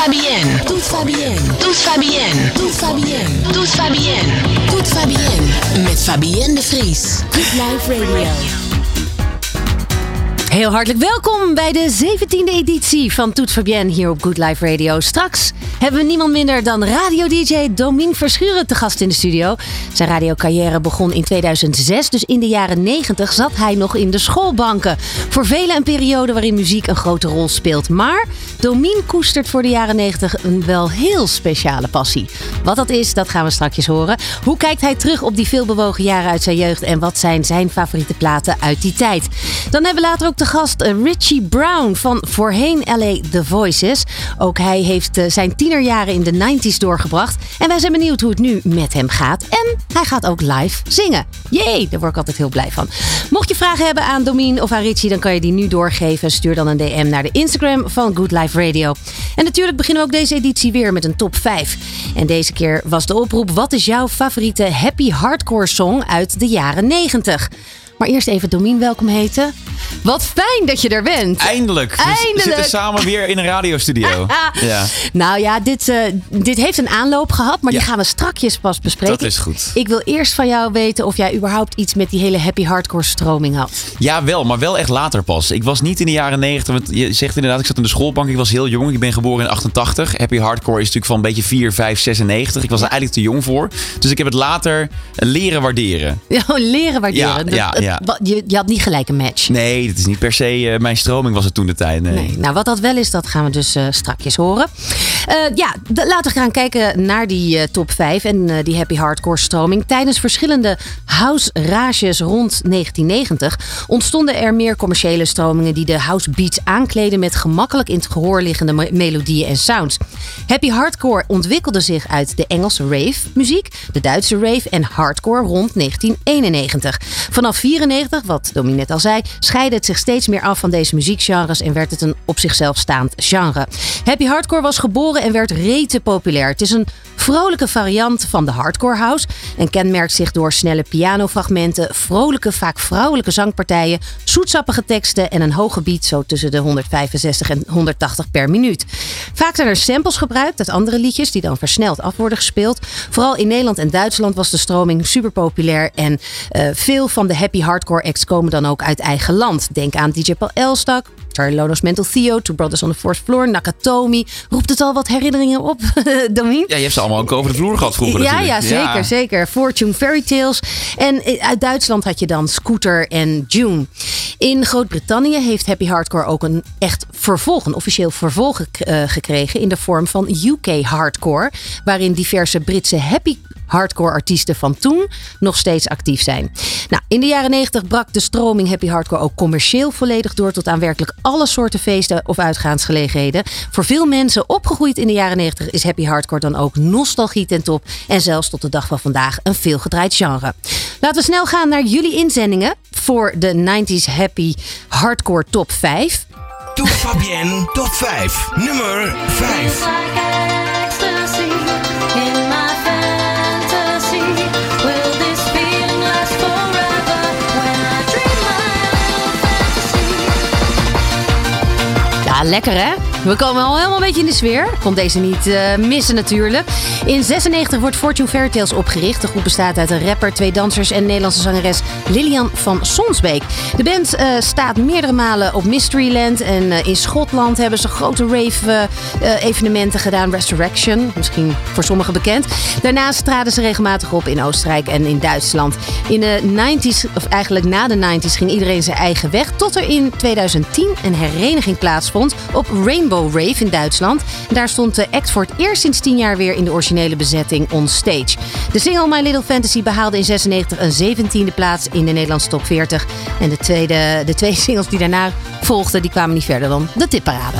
va bien. Tout va bien. Tout va bien. Tout va bien. Tout va bien. Tout va bien. Met Fabienne de Vries. Good Life Radio. Heel hartelijk welkom bij de 17e editie van Toet Fabienne hier op Good Life Radio. Straks hebben we niemand minder dan radio-dj Domien Verschuren te gast in de studio. Zijn radiocarrière begon in 2006, dus in de jaren 90 zat hij nog in de schoolbanken. Voor velen een periode waarin muziek een grote rol speelt. Maar Domien koestert voor de jaren 90 een wel heel speciale passie. Wat dat is, dat gaan we straks horen. Hoe kijkt hij terug op die veelbewogen jaren uit zijn jeugd en wat zijn zijn favoriete platen uit die tijd? Dan hebben we later ook de gast eh, Richie Brown van voorheen LA The Voices. Ook hij heeft eh, zijn tienerjaren in de 90s doorgebracht. En wij zijn benieuwd hoe het nu met hem gaat. En hij gaat ook live zingen. Jee, daar word ik altijd heel blij van. Mocht je vragen hebben aan Domien of aan Richie, dan kan je die nu doorgeven. Stuur dan een DM naar de Instagram van Good Life Radio. En natuurlijk beginnen we ook deze editie weer met een top 5. En deze keer was de oproep: wat is jouw favoriete happy hardcore song uit de jaren 90? Maar eerst even Domien welkom heten. Wat fijn dat je er bent. Eindelijk. We Eindelijk. zitten samen weer in een radiostudio. ja, Nou ja, dit, eh, dit heeft een aanloop gehad, maar die gaan we strakjes pas bespreken. dat is goed. Ik wil eerst van jou weten of jij überhaupt iets met die hele happy hardcore stroming had. Ja, wel, maar wel echt later pas. Ik was niet in de jaren 90. Want je zegt inderdaad, ik zat in de schoolbank. Ik was heel jong. Ik ben geboren in 88. Happy hardcore is natuurlijk van een beetje 4, 5, 96. Ik was er eigenlijk te jong voor. Dus ik heb het later leren waarderen. Ja, leren waarderen. Ja, Dat- ja, ja. Je, je had niet gelijk een match. Nee, dat is niet per se eh, mijn stroming was het toen de tijd. Nee. Nee. Nou, wat dat wel is, dat gaan we dus eh strakjes horen. Eh, ja, laten we gaan kijken naar die eh, top 5 en eh, die happy hardcore stroming. Tijdens verschillende house rages rond 1990 ontstonden er meer commerciële stromingen die de house beats aankleden met gemakkelijk in het gehoor liggende me- melodieën en sounds. Happy hardcore ontwikkelde zich uit de Engelse rave muziek, de Duitse rave en hardcore rond 1991. Vanaf 94, wat Domien net al zei, scheidde het zich steeds meer af van deze muziekgenres en werd het een op zichzelf staand genre. Happy hardcore was geboren en werd rete populair. Het is een vrolijke variant van de hardcore house en kenmerkt zich door snelle pianofragmenten, vrolijke, vaak vrouwelijke zangpartijen, zoetsappige teksten en een hoge beat zo tussen de 165 en 180 per minuut. Vaak zijn er samples gebruikt uit andere liedjes die dan versneld af worden gespeeld. Vooral in Nederland en Duitsland was de stroming super populair en eh, veel van de happy hardcore acts komen dan ook uit eigen land. Denk aan DJ Paul Elstak, Charlie Mental Theo, Two Brothers on the Fourth Floor, Nakatomi. Roept het al wat herinneringen op, Domien? Ja, je hebt ze allemaal ook over de vloer gehad vroeger Ja, ja, zeker, zeker. Fortune Fairy Tales. En eh, uit Duitsland had je dan Scooter en June. In Groot-Brittannië heeft Happy Hardcore ook een echt vervolg, een officieel vervolg eh, gekregen in de vorm van UK Hardcore, waarin diverse Britse happy hardcore artiesten van toen nog steeds actief zijn. Nou, in de jaren 90 brak de stroming happy hardcore ook commercieel volledig door tot aan werkelijk alle soorten feesten of uitgaansgelegenheden. Voor veel mensen opgegroeid in de jaren 90 is happy hardcore dan ook nostalgie ten top en zelfs tot de dag van vandaag een veelgedraaid genre. Laten we snel gaan naar jullie inzendingen voor de 90s happy hardcore top 5. Top Fabienne Top 5. Nummer 5. Ja, lekker hè? We komen al helemaal een beetje in de sfeer. Komt deze niet eh, missen natuurlijk. In 96 wordt Fortune Fairy Tales opgericht. De groep bestaat uit een rapper, twee dansers en Nederlandse zangeres Lilian van Sonsbeek. De band eh, staat meerdere malen op Mysteryland. En eh, in Schotland hebben ze grote rave-evenementen gedaan. Resurrection, misschien voor sommigen bekend. Daarnaast traden ze regelmatig op in Oostenrijk en in Duitsland. In de 90s, of eigenlijk na de 90s, ging iedereen zijn eigen weg. Tot er in 2010 een hereniging plaatsvond op Rainbow Rave in Duitsland. En daar stond de act voor het eerst sinds 10 jaar weer in de originele bezetting on stage. De single My Little Fantasy behaalde in 96 een 17e plaats in de Nederlandse top 40. En de, tweede, de twee singles die daarna volgden, die kwamen niet verder dan de tipparade.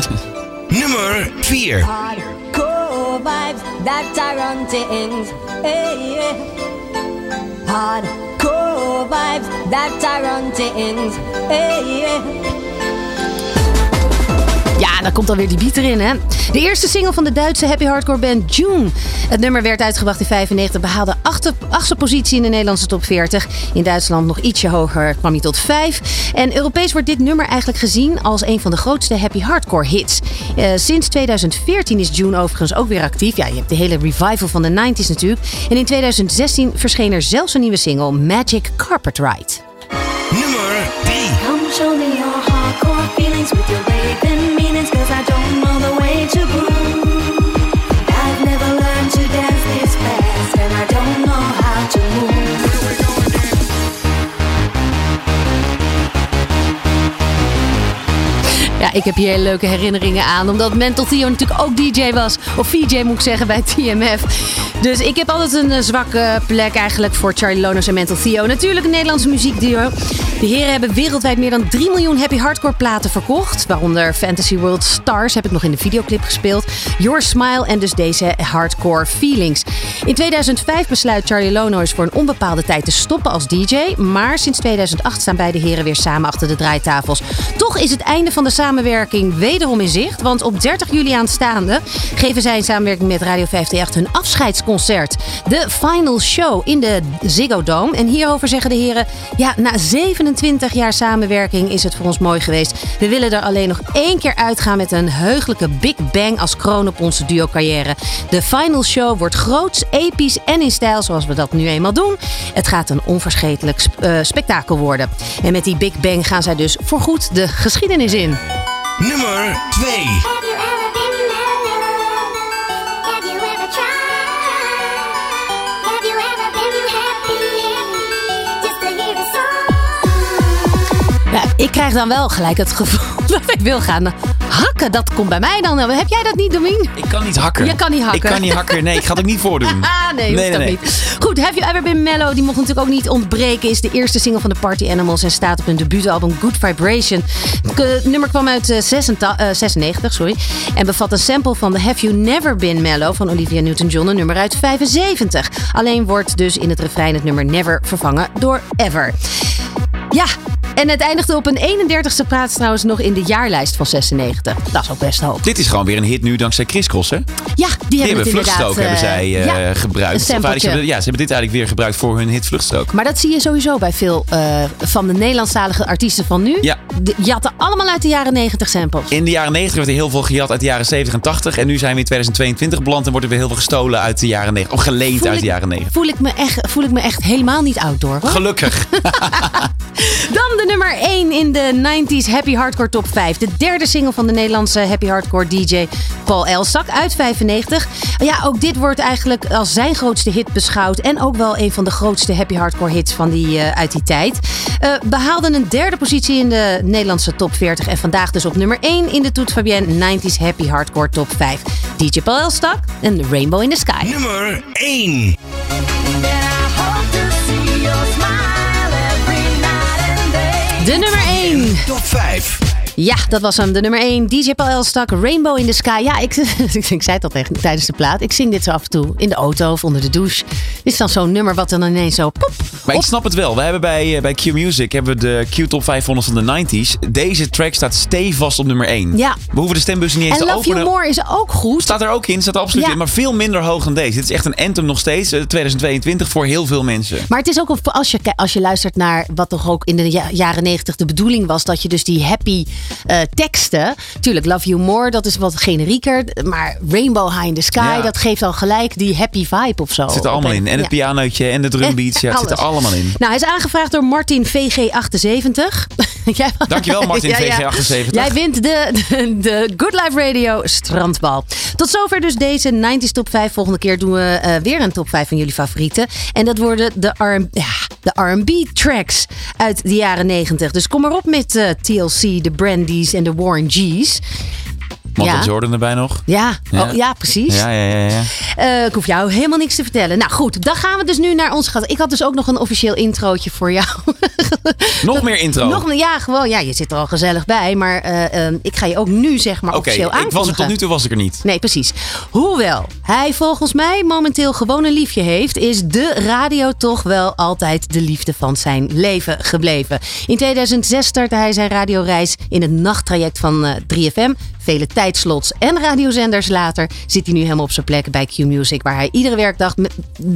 Nummer 4. Hardcore vibes that are on things. Hey, yeah. Hardcore vibes that are on things. Hey, yeah. Ja, dan komt alweer die beat erin, hè. De eerste single van de Duitse happy hardcore band June. Het nummer werd uitgebracht in 95, behaalde achtste, achtste positie in de Nederlandse top 40. In Duitsland nog ietsje hoger, kwam hij tot 5. En Europees wordt dit nummer eigenlijk gezien als een van de grootste happy hardcore hits. Eh, sinds 2014 is June overigens ook weer actief. Ja, je hebt de hele revival van de 90s natuurlijk. En in 2016 verscheen er zelfs een nieuwe single, Magic Carpet Ride. Nummer 3. Ik heb hier hele leuke herinneringen aan. Omdat Mental Theo natuurlijk ook DJ was. Of VJ moet ik zeggen bij TMF. Dus ik heb altijd een eh, zwakke plek eigenlijk voor Charlie Lonos en Mental Theo. Natuurlijk een Nederlandse muziekduo. De heren hebben wereldwijd meer dan 3 miljoen happy hardcore platen verkocht. Waaronder Fantasy World Stars heb ik nog in de videoclip gespeeld. Your Smile en dus deze hardcore feelings. In 2005 besluit Charlie Lonos voor een onbepaalde tijd te stoppen als DJ. Maar sinds 2008 staan beide heren weer samen achter de draaitafels. Toch is het einde van de wederom in zicht. Want op 30 juli aanstaande geven zij in samenwerking met Radio 538 hun afscheidsconcert. De Final Show in de Ziggo Dome. En hierover zeggen de heren... Ja, na 27 jaar samenwerking is het voor ons mooi geweest. We willen er alleen nog één keer uitgaan met een heugelijke Big Bang als kroon op onze duo-carrière. De Final Show wordt groots, episch en in stijl zoals we dat nu eenmaal doen. Het gaat een onvergetelijk sp- eh, spektakel worden. En met die Big Bang gaan zij dus voorgoed de geschiedenis in. Nummer 2. Have you ever been mellow? Have you ever tried? Have you ever been happy? Just to hear a song. Ja, ik krijg dan wel gelijk het gevoel dat ik wil gaan hakken. Dat komt bij mij dan. Heb jij dat niet, Domien? Ik kan niet hakken. Je kan niet hakken. Ik kan niet hakken. Nee, ik ga het ook niet voordoen. Ah, nee, hoeft dat niet. Goed, Have You Ever Been Mellow, die mocht natuurlijk ook niet ontbreken. Is de eerste single van de Party Animals en staat op hun debuutalbum Good Vibration. Het nummer kwam uit eh, 86, eh, 96 sorry, en bevat een sample van de Have You Never Been Mellow van Olivia Newton-John, een nummer uit 75. Alleen wordt dus in het refrein het nummer Never vervangen door Ever. Ja, en het eindigde op een 31ste plaats trouwens nog in de jaarlijst van 96. Dat is ook best hoop. Dit is gewoon weer een hit nu dankzij Chris Cross, hè? Ja, die, hebben inderdaad... Vluchtstrook hebben zij eh, ja, gebruikt. ze hebben, ja, ze hebben dit eigenlijk weer gebruikt voor hun hit Vluchtstrook. Maar dat zie je sowieso bij veel eh, van de Nederlandstalige artiesten van nu. Ja. De, jatten allemaal uit de jaren 90 samples. In de jaren 90 werd er heel veel gejat uit de jaren 70 en 80. En nu zijn we in 2022 beland en wordt er weer heel veel gestolen uit de jaren 90. Of geleend Voel uit ik- de jaren 90. Voel ik me echt, voel ik me echt helemaal niet outdoor. Hoor. Gelukkig. Dan de nummer 1 in de 90s Happy Hardcore Top 5. De derde single van de Nederlandse Happy Hardcore DJ Paul Elstak uit 95. Ja, ook dit wordt eigenlijk als zijn grootste hit beschouwd. En ook wel een van de grootste Happy Hardcore hits van die, eh, uit die tijd. Eh behaalde een derde positie in de Nederlandse Top 40. En vandaag dus op nummer 1 in de Toet Fabienne 90s Happy Hardcore Top 5. DJ Paul Elstak en Rainbow in the Sky. Nummer 1. Top 5. Ja, dat was hem. De nummer 1. DJ Paul Elstak, Rainbow in the Sky. Ja, ik, ik zei het al tegen, tijdens de plaat. Ik zing dit zo af en toe in de auto of onder de douche. Dit is dan zo'n nummer wat dan ineens zo... Pop, Maar op- ik snap het wel. We hebben bij, eh, bij Q Music hebben we de Q Top 500 van de 90s. Deze track staat stevast op nummer 1. Ja. We hoeven de stembussen niet eens En te Love You openen. More is ook goed. Staat er ook in, staat er absoluut Ja. in. Maar veel minder hoog dan deze. Dit is echt een anthem nog steeds, eh, 2022, voor heel veel mensen. Maar het is ook, als je, als je luistert naar wat toch ook in de ja- jaren 90 de bedoeling was. Dat je dus die happy eh, teksten. Tuurlijk, Love You More, dat is wat generieker. Maar Rainbow High in the Sky, Ja. dat geeft al gelijk die happy vibe of zo. Het zit er allemaal in. En het Ja. pianootje en de drumbeats. Ja, het zit er allemaal in. Nou, hij is aangevraagd door Martin VG78. Jij- Dankjewel, Martin VG78. Jij wint de, de, de Good Life Radio strandbal. Tot zover dus deze 90s top 5. Volgende keer doen we eh, weer een top 5 van jullie favorieten. En dat worden de R&B ja, de R&B tracks uit de jaren 90. Dus kom maar op met eh, TLC, de Brandies en de Warren G's. Michael Ja. Jordan erbij nog. Ja, Ja. Oh, ja precies. Ja, ja, ja. ja. Eh, ik hoef jou helemaal niks te vertellen. Nou goed, dan gaan we dus nu naar ons gast. Ik had dus ook nog een officieel introotje voor jou. Nog meer intro. Nog, ja, gewoon. Ja, je zit er al gezellig bij. Maar eh, ehm, ik ga je ook nu zeg maar Oké, officieel ik was er aankondigen. tot nu toe was ik er niet. Nee, precies. Hoewel hij volgens mij momenteel gewoon een liefje heeft, is de radio toch wel altijd de liefde van zijn leven gebleven. In 2006 startte hij zijn radioreis in het nachttraject van eh, 3FM. Vele tijdslots en radiozenders later zit hij nu helemaal op zijn plek bij Q Music, waar hij iedere werkdag met,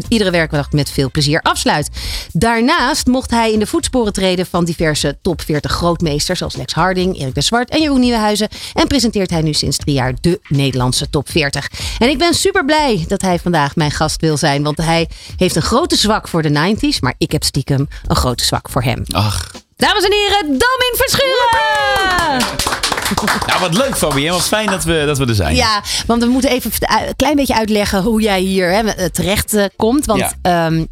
iedere werkdag met veel plezier afsluit. Daarnaast mocht hij in de voetsporen treden van diverse top 40 grootmeesters zoals Lex Harding, Erik de Zwart en Jeroen Nieuwenhuizen. En presenteert hij nu sinds drie jaar de Nederlandse top 40. En ik ben super blij dat hij vandaag mijn gast wil zijn, want hij heeft een grote zwak voor de 90s, maar ik heb stiekem een grote zwak voor hem. Ach, Dames en heren, Domin Verschuren! nou wat leuk Fabienne. Wat fijn dat we, dat we er zijn. Ja, want we moeten even een klein beetje uitleggen hoe jij hier hè, terecht eh, komt. Want Ja. ehm,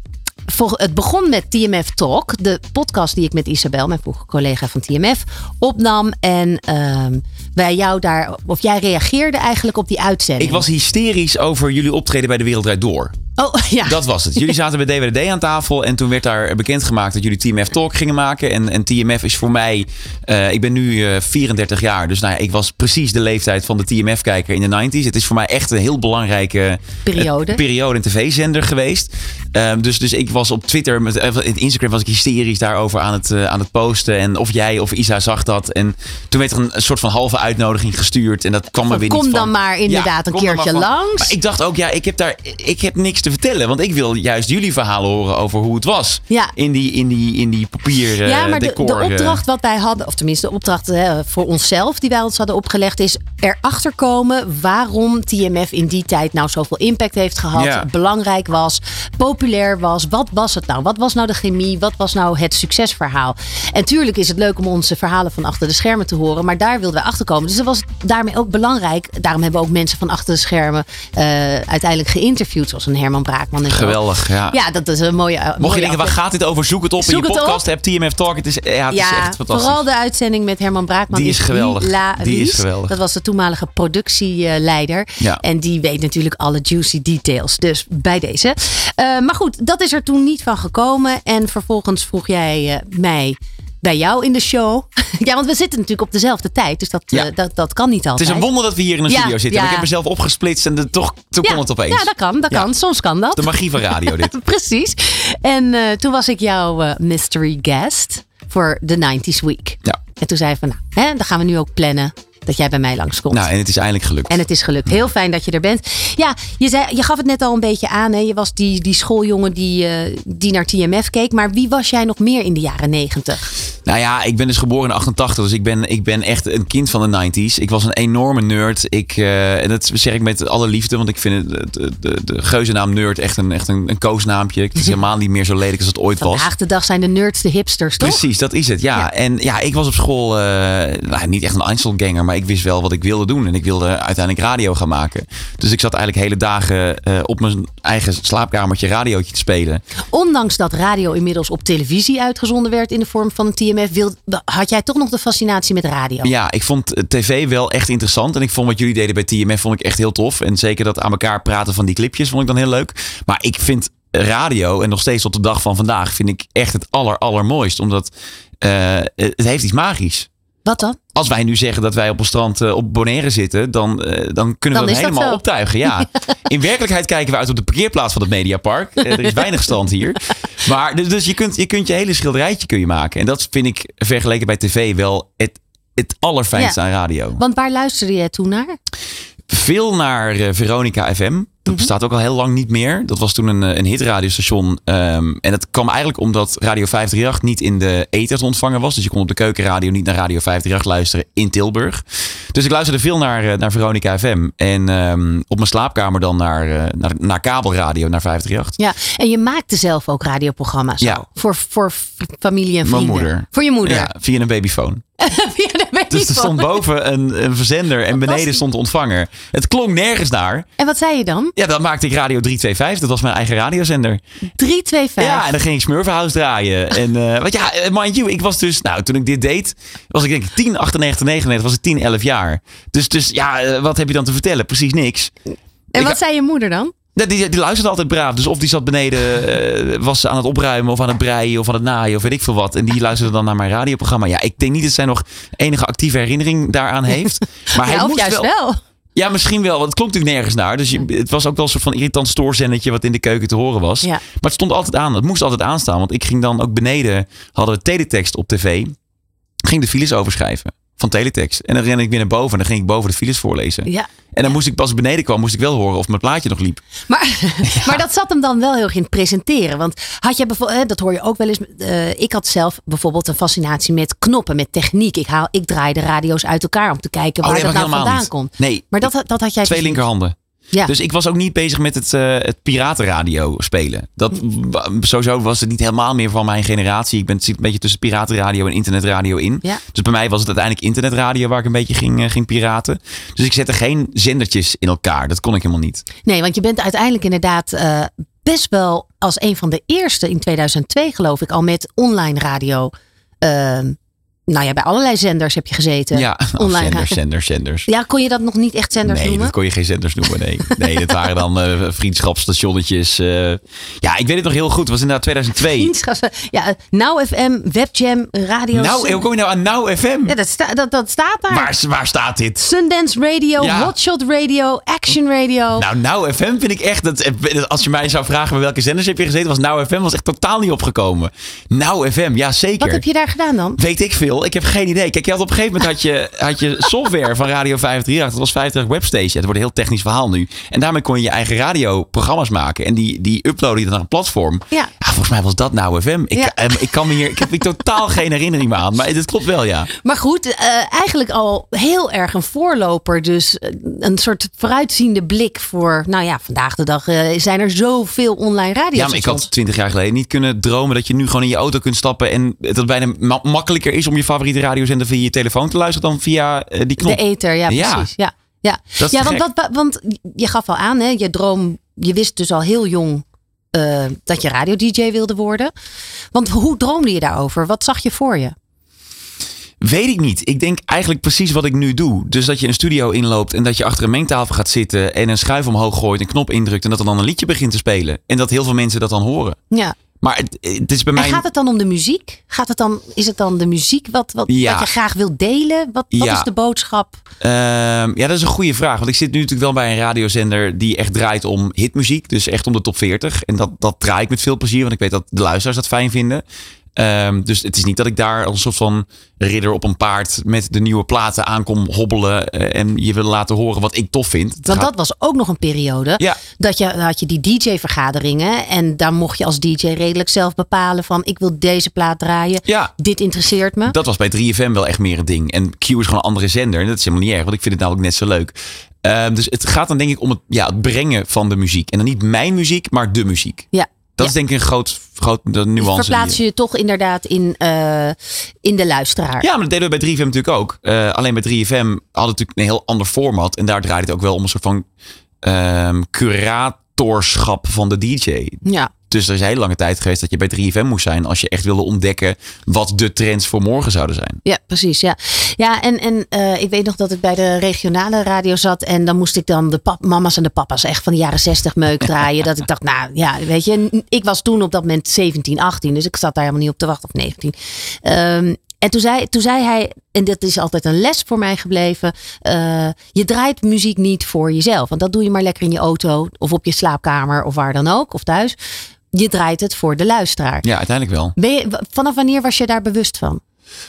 het begon met TMF Talk, de podcast die ik met Isabel, mijn vroegere collega van TMF, opnam. En ehm, bij jou daar, of jij reageerde eigenlijk op die uitzending. Ik was hysterisch over jullie optreden bij De Wereld Door. Oh ja. Dat was het. Jullie zaten bij DWD aan tafel en toen werd daar bekendgemaakt dat jullie TMF Talk gingen maken. En, en TMF is voor mij, eh, ik ben nu eh, 34 jaar, dus nou ja, ik was precies de leeftijd van de TMF-kijker in de 90s. Het is voor mij echt een heel belangrijke Periode. eh, periode, een tv-zender geweest. Ehm, dus, dus ik was op Twitter, met, eh, in Instagram was ik hysterisch daarover aan het, eh, aan het posten. En of jij of Isa zag dat. En toen werd er een, soort van halve uitnodiging gestuurd. En dat kwam er weer kom niet van. dan maar inderdaad een kom keertje langs. Maar ik dacht ook, ja, ik heb daar, ik heb niks te vertellen. Want ik wil juist jullie verhalen horen over hoe het was. Ja. In die, in die, in die papier eh, Ja, maar de, decor. de eh. opdracht wat wij hadden, of tenminste de opdracht hè, voor onszelf die wij ons hadden opgelegd, is erachter komen waarom TMF in die tijd nou zoveel impact heeft gehad, Ja. belangrijk was, populair was. Wat was het nou? Wat was nou de chemie? Wat was nou het succesverhaal? En tuurlijk is het leuk om onze verhalen van achter de schermen te horen, maar daar wilden we achter komen. Dus dat was daarmee ook belangrijk. Daarom hebben we ook mensen van achter de schermen eh, uiteindelijk geïnterviewd, zoals een Herman Braakman en zo. Geweldig, ja. Ja, dat is een mooie. Mocht je denken, waar gaat dit over? Zoek het op in je podcast. Heb TMF Talk. Het is, ja, het is echt fantastisch. vooral de uitzending met Herman Braakman. Die is geweldig. Die is geweldig. Dat was de toenmalige productieleider. Ja. En die weet natuurlijk alle juicy details. Dus bij deze. Eh, maar goed, dat is er toen niet van gekomen. En vervolgens vroeg jij eh, mij bij jou in de show. ja, want we zitten natuurlijk op dezelfde tijd. Dus dat, Ja. eh, dat, dat kan niet Het altijd. is een wonder dat we hier in een Ja, studio zitten. ja. Maar ik heb mezelf opgesplitst en de, toch, toen ja, kon het opeens. Ja, dat kan. Dat Ja. kan. Soms kan dat. De magie van radio dit. Precies. En eh, toen was ik jouw eh, mystery guest voor de 90s Week. Ja. En toen zei je van, nou, hè, dan gaan we nu ook plannen dat jij bij mij langskomt. Nou, en het is eindelijk gelukt. En het is gelukt. Heel fijn dat je er bent. Ja, je, zei, je gaf het net al een beetje aan. Hè? Je was die, die schooljongen die, eh, die naar TMF keek. Maar wie was jij nog meer in de jaren 90? Nou ja, ik ben dus geboren in 88, dus ik ben, ik ben echt een kind van de 90s. Ik was een enorme nerd. Ik, eh, en dat zeg ik met alle liefde, want ik vind het, de, de, de geuzennaam nerd echt een, echt een, een koosnaampje. Het is helemaal niet meer zo lelijk als het ooit was. Vandaag de dag zijn de nerds de hipsters, toch? Precies, dat is het. Ja. Ja. En ja, ik was op school eh, nou, niet echt een Einzelganger, maar ik wist wel wat ik wilde doen. En ik wilde uiteindelijk radio gaan maken. Dus ik zat eigenlijk hele dagen eh, op mijn eigen slaapkamertje radiootje te spelen. Ondanks dat radio inmiddels op televisie uitgezonden werd in de vorm van een Had jij toch nog de fascinatie met radio? Ja, ik vond eh, tv wel echt interessant. En ik vond wat jullie deden bij TMF vond ik echt heel tof. En zeker dat aan elkaar praten van die clipjes vond ik dan heel leuk. Maar ik vind radio, en nog steeds tot de dag van vandaag, vind ik echt het aller, allermooist. Omdat eh, het heeft iets magisch. Wat dan? Als wij nu zeggen dat wij op een strand eh, op Bonaire zitten, dan, eh, dan kunnen Dan we dat helemaal optuigen. Ja. In werkelijkheid kijken we uit op de parkeerplaats van het Mediapark. Eh, er is weinig strand hier. Maar dus, dus je, kunt, je kunt je hele schilderijtje kun je maken. En dat vind ik vergeleken bij tv wel het, het allerfijnste Ja. aan radio. Want waar luisterde jij toen naar? Veel naar Veronica FM. Dat bestaat ook al heel lang niet meer. Dat was toen een, eh, een hitradiostation. Ehm, en dat kwam eigenlijk omdat Radio 538 niet in de ether te ontvangen was. Dus je kon op de keukenradio niet naar Radio 538 luisteren in Tilburg. Dus ik luisterde veel naar, eh, naar Veronica FM. En ehm, op mijn slaapkamer dan naar, eh, naar, naar kabelradio, naar 538. Ja, en je maakte zelf ook radioprogramma's. Ja. Voor, voor familie en Mijn vrienden. moeder. Voor je moeder. Ja, via een babyfoon. Dus er stond boven een, een verzender en beneden stond de ontvanger. Het klonk nergens naar. En wat zei je dan? Ja, dan maakte ik Radio 325. Dat was mijn eigen radiozender. 325. Ja, en dan ging ik Smurfenhouse draaien. En eh want ja, eh, mind you, ik was dus, nou, toen ik dit deed, was ik denk ik 10, 98, 99, was ik 10, 11 jaar. Dus, dus ja, eh, wat heb je dan te vertellen? Precies niks. en ik- wat zei je moeder dan? Ja, Die, die luisterde altijd braaf. Dus of die zat beneden, eh, was ze aan het opruimen of aan het breien of aan het naaien of weet ik veel wat. En die luisterde dan naar mijn radioprogramma. Ja, ik denk niet dat zij nog enige actieve herinnering daaraan heeft. Maar hij of moest juist wel. wel. Ja, misschien wel, want het klonk natuurlijk nergens naar. Dus je, het was ook wel een soort van irritant stoorzennetje wat in de keuken te horen was. Ja. Maar het stond altijd aan. Het moest altijd aanstaan. Want ik ging dan ook beneden, hadden we teletext op tv. Ging de files overschrijven. Van Teletext. En dan rende ik weer naar boven en dan ging ik boven de files voorlezen. Ja. En dan moest ik pas beneden kwam, moest ik wel horen of mijn plaatje nog liep. Maar, maar dat zat hem dan wel heel erg in het presenteren. Want had je bijvoorbeeld, dat hoor je ook wel eens. eh, ik had zelf bijvoorbeeld een fascinatie met knoppen, met techniek. Ik, haal, ik draai de radio's uit elkaar om te kijken Oh, waar nee, dat nou helemaal vandaan niet. komt. Nee, Maar dat, dat had jij twee dus linkerhanden. Ja. Dus ik was ook niet bezig met het, eh, het piratenradio spelen. Dat, wa- sowieso was het niet helemaal meer van mijn generatie. Ik ben zit een beetje tussen piratenradio en internetradio in. Ja. Dus bij mij was het uiteindelijk internetradio waar ik een beetje ging, eh, ging piraten. Dus ik zette geen zendertjes in elkaar. Dat kon ik helemaal niet. Nee, want je bent uiteindelijk inderdaad eh, best wel als een van de eerste in 2002 geloof ik al met online radio. Nou ja, bij allerlei zenders heb je gezeten. Ja, online zenders, zenders, zenders. Ja, kon je dat nog niet echt zenders nee, noemen? dat kon je geen zenders noemen. Nee, nee dat waren dan eh, vriendschapsstationnetjes. eh. ja, ik weet het nog heel goed. Het was inderdaad 2002. Vriendschappen. Ja, eh, Now FM, Webjam, radio. Nou, hoe kom je nou aan Now FM? Ja, dat, sta, dat, dat staat daar. Waar, waar staat dit? Sundance Radio, Ja. Hotshot Radio, Action Radio. Nou, Now FM vind ik echt... Dat, als je mij zou vragen bij welke zenders heb je gezeten... was Now FM was echt totaal niet opgekomen. Now FM, ja zeker. Wat heb je daar gedaan dan? Weet ik veel. Ik heb geen idee. Kijk, je had op een gegeven moment had je, had je software van Radio 538. Dat was 50 Webstation. Het wordt een heel technisch verhaal nu. En daarmee kon je je eigen radioprogramma's maken. En die, die upload je dan naar een platform. Ja. volgens mij was dat Now FM. Ik, Ja. eh, ik, kan me hier, ik heb hier totaal geen herinnering meer aan. Maar het klopt wel, ja. Maar goed, eh, eigenlijk al heel erg een voorloper. Dus eh, een soort vooruitziende blik voor... Nou ja, vandaag de dag eh, zijn er zoveel online radio's. Ja, maar ik had twintig jaar geleden niet kunnen dromen dat je nu gewoon in je auto kunt stappen. En dat het bijna ma- makkelijker is om je favoriete radiozender via je telefoon te luisteren dan via eh, die knop. De ether, ja, Ja. precies. Ja, ja. Ja te want, wat, want je gaf al aan, hè, je droom, je wist dus al heel jong eh, dat je radio-dj wilde worden. Want hoe droomde je daarover? Wat zag je voor je? Weet ik niet. Ik denk eigenlijk precies wat ik nu doe. Dus dat je een studio inloopt en dat je achter een mengtafel gaat zitten en een schuif omhoog gooit, een knop indrukt en dat er dan een liedje begint te spelen. En dat heel veel mensen dat dan horen. Ja. Maar het, het is bij mij. En gaat het dan om de muziek? Gaat het dan, is het dan de muziek wat, wat, Ja. wat je graag wilt delen? Wat, wat Ja. is de boodschap? Ehm, ja, dat is een goede vraag. Want ik zit nu natuurlijk wel bij een radiozender die echt draait om hitmuziek. Dus echt om de top 40. En dat, dat draai ik met veel plezier, want ik weet dat de luisteraars dat fijn vinden. Ehm, dus het is niet dat ik daar als een soort van ridder op een paard met de nieuwe platen aankom hobbelen. eh, en je wil laten horen wat ik tof vind. Het Want gaat- dat was ook nog een periode. Ja. Dat je, had je die DJ-vergaderingen. En daar mocht je als DJ redelijk zelf bepalen van... ik wil deze plaat draaien. Ja. Dit interesseert me. Dat was bij 3FM wel echt meer een ding. En Q is gewoon een andere zender. En dat is helemaal niet erg, want ik vind het namelijk net zo leuk. Ehm, dus het gaat dan denk ik om het, ja, het brengen van de muziek. En dan niet mijn muziek, maar de muziek. ja. Dat Ja. is denk ik een groot, groot de nuance. Verplaats je je toch inderdaad in, eh, in de luisteraar. Ja, maar dat deden we bij 3FM natuurlijk ook. Eh, alleen bij 3FM hadden we natuurlijk een heel ander format. En daar draaide het ook wel om een soort van ehm, curatorschap van de DJ. Ja. Dus er is een hele lange tijd geweest dat je bij 3FM moest zijn als je echt wilde ontdekken wat de trends voor morgen zouden zijn. Ja, precies. Ja, ja en, en eh, ik weet nog dat ik bij de regionale radio zat. En dan moest ik dan de pap, mama's en de papa's echt van de jaren 60 meuk draaien. dat ik dacht, nou ja, weet je, ik was toen op dat moment 17, 18. Dus ik zat daar helemaal niet op te wachten, of 19. Ehm, en toen zei, toen zei hij, en dat is altijd een les voor mij gebleven. eh, je draait muziek niet voor jezelf. Want dat doe je maar lekker in je auto of op je slaapkamer of waar dan ook, of thuis. Je draait het voor de luisteraar. Ja, uiteindelijk wel. Ben je, vanaf wanneer was je daar bewust van?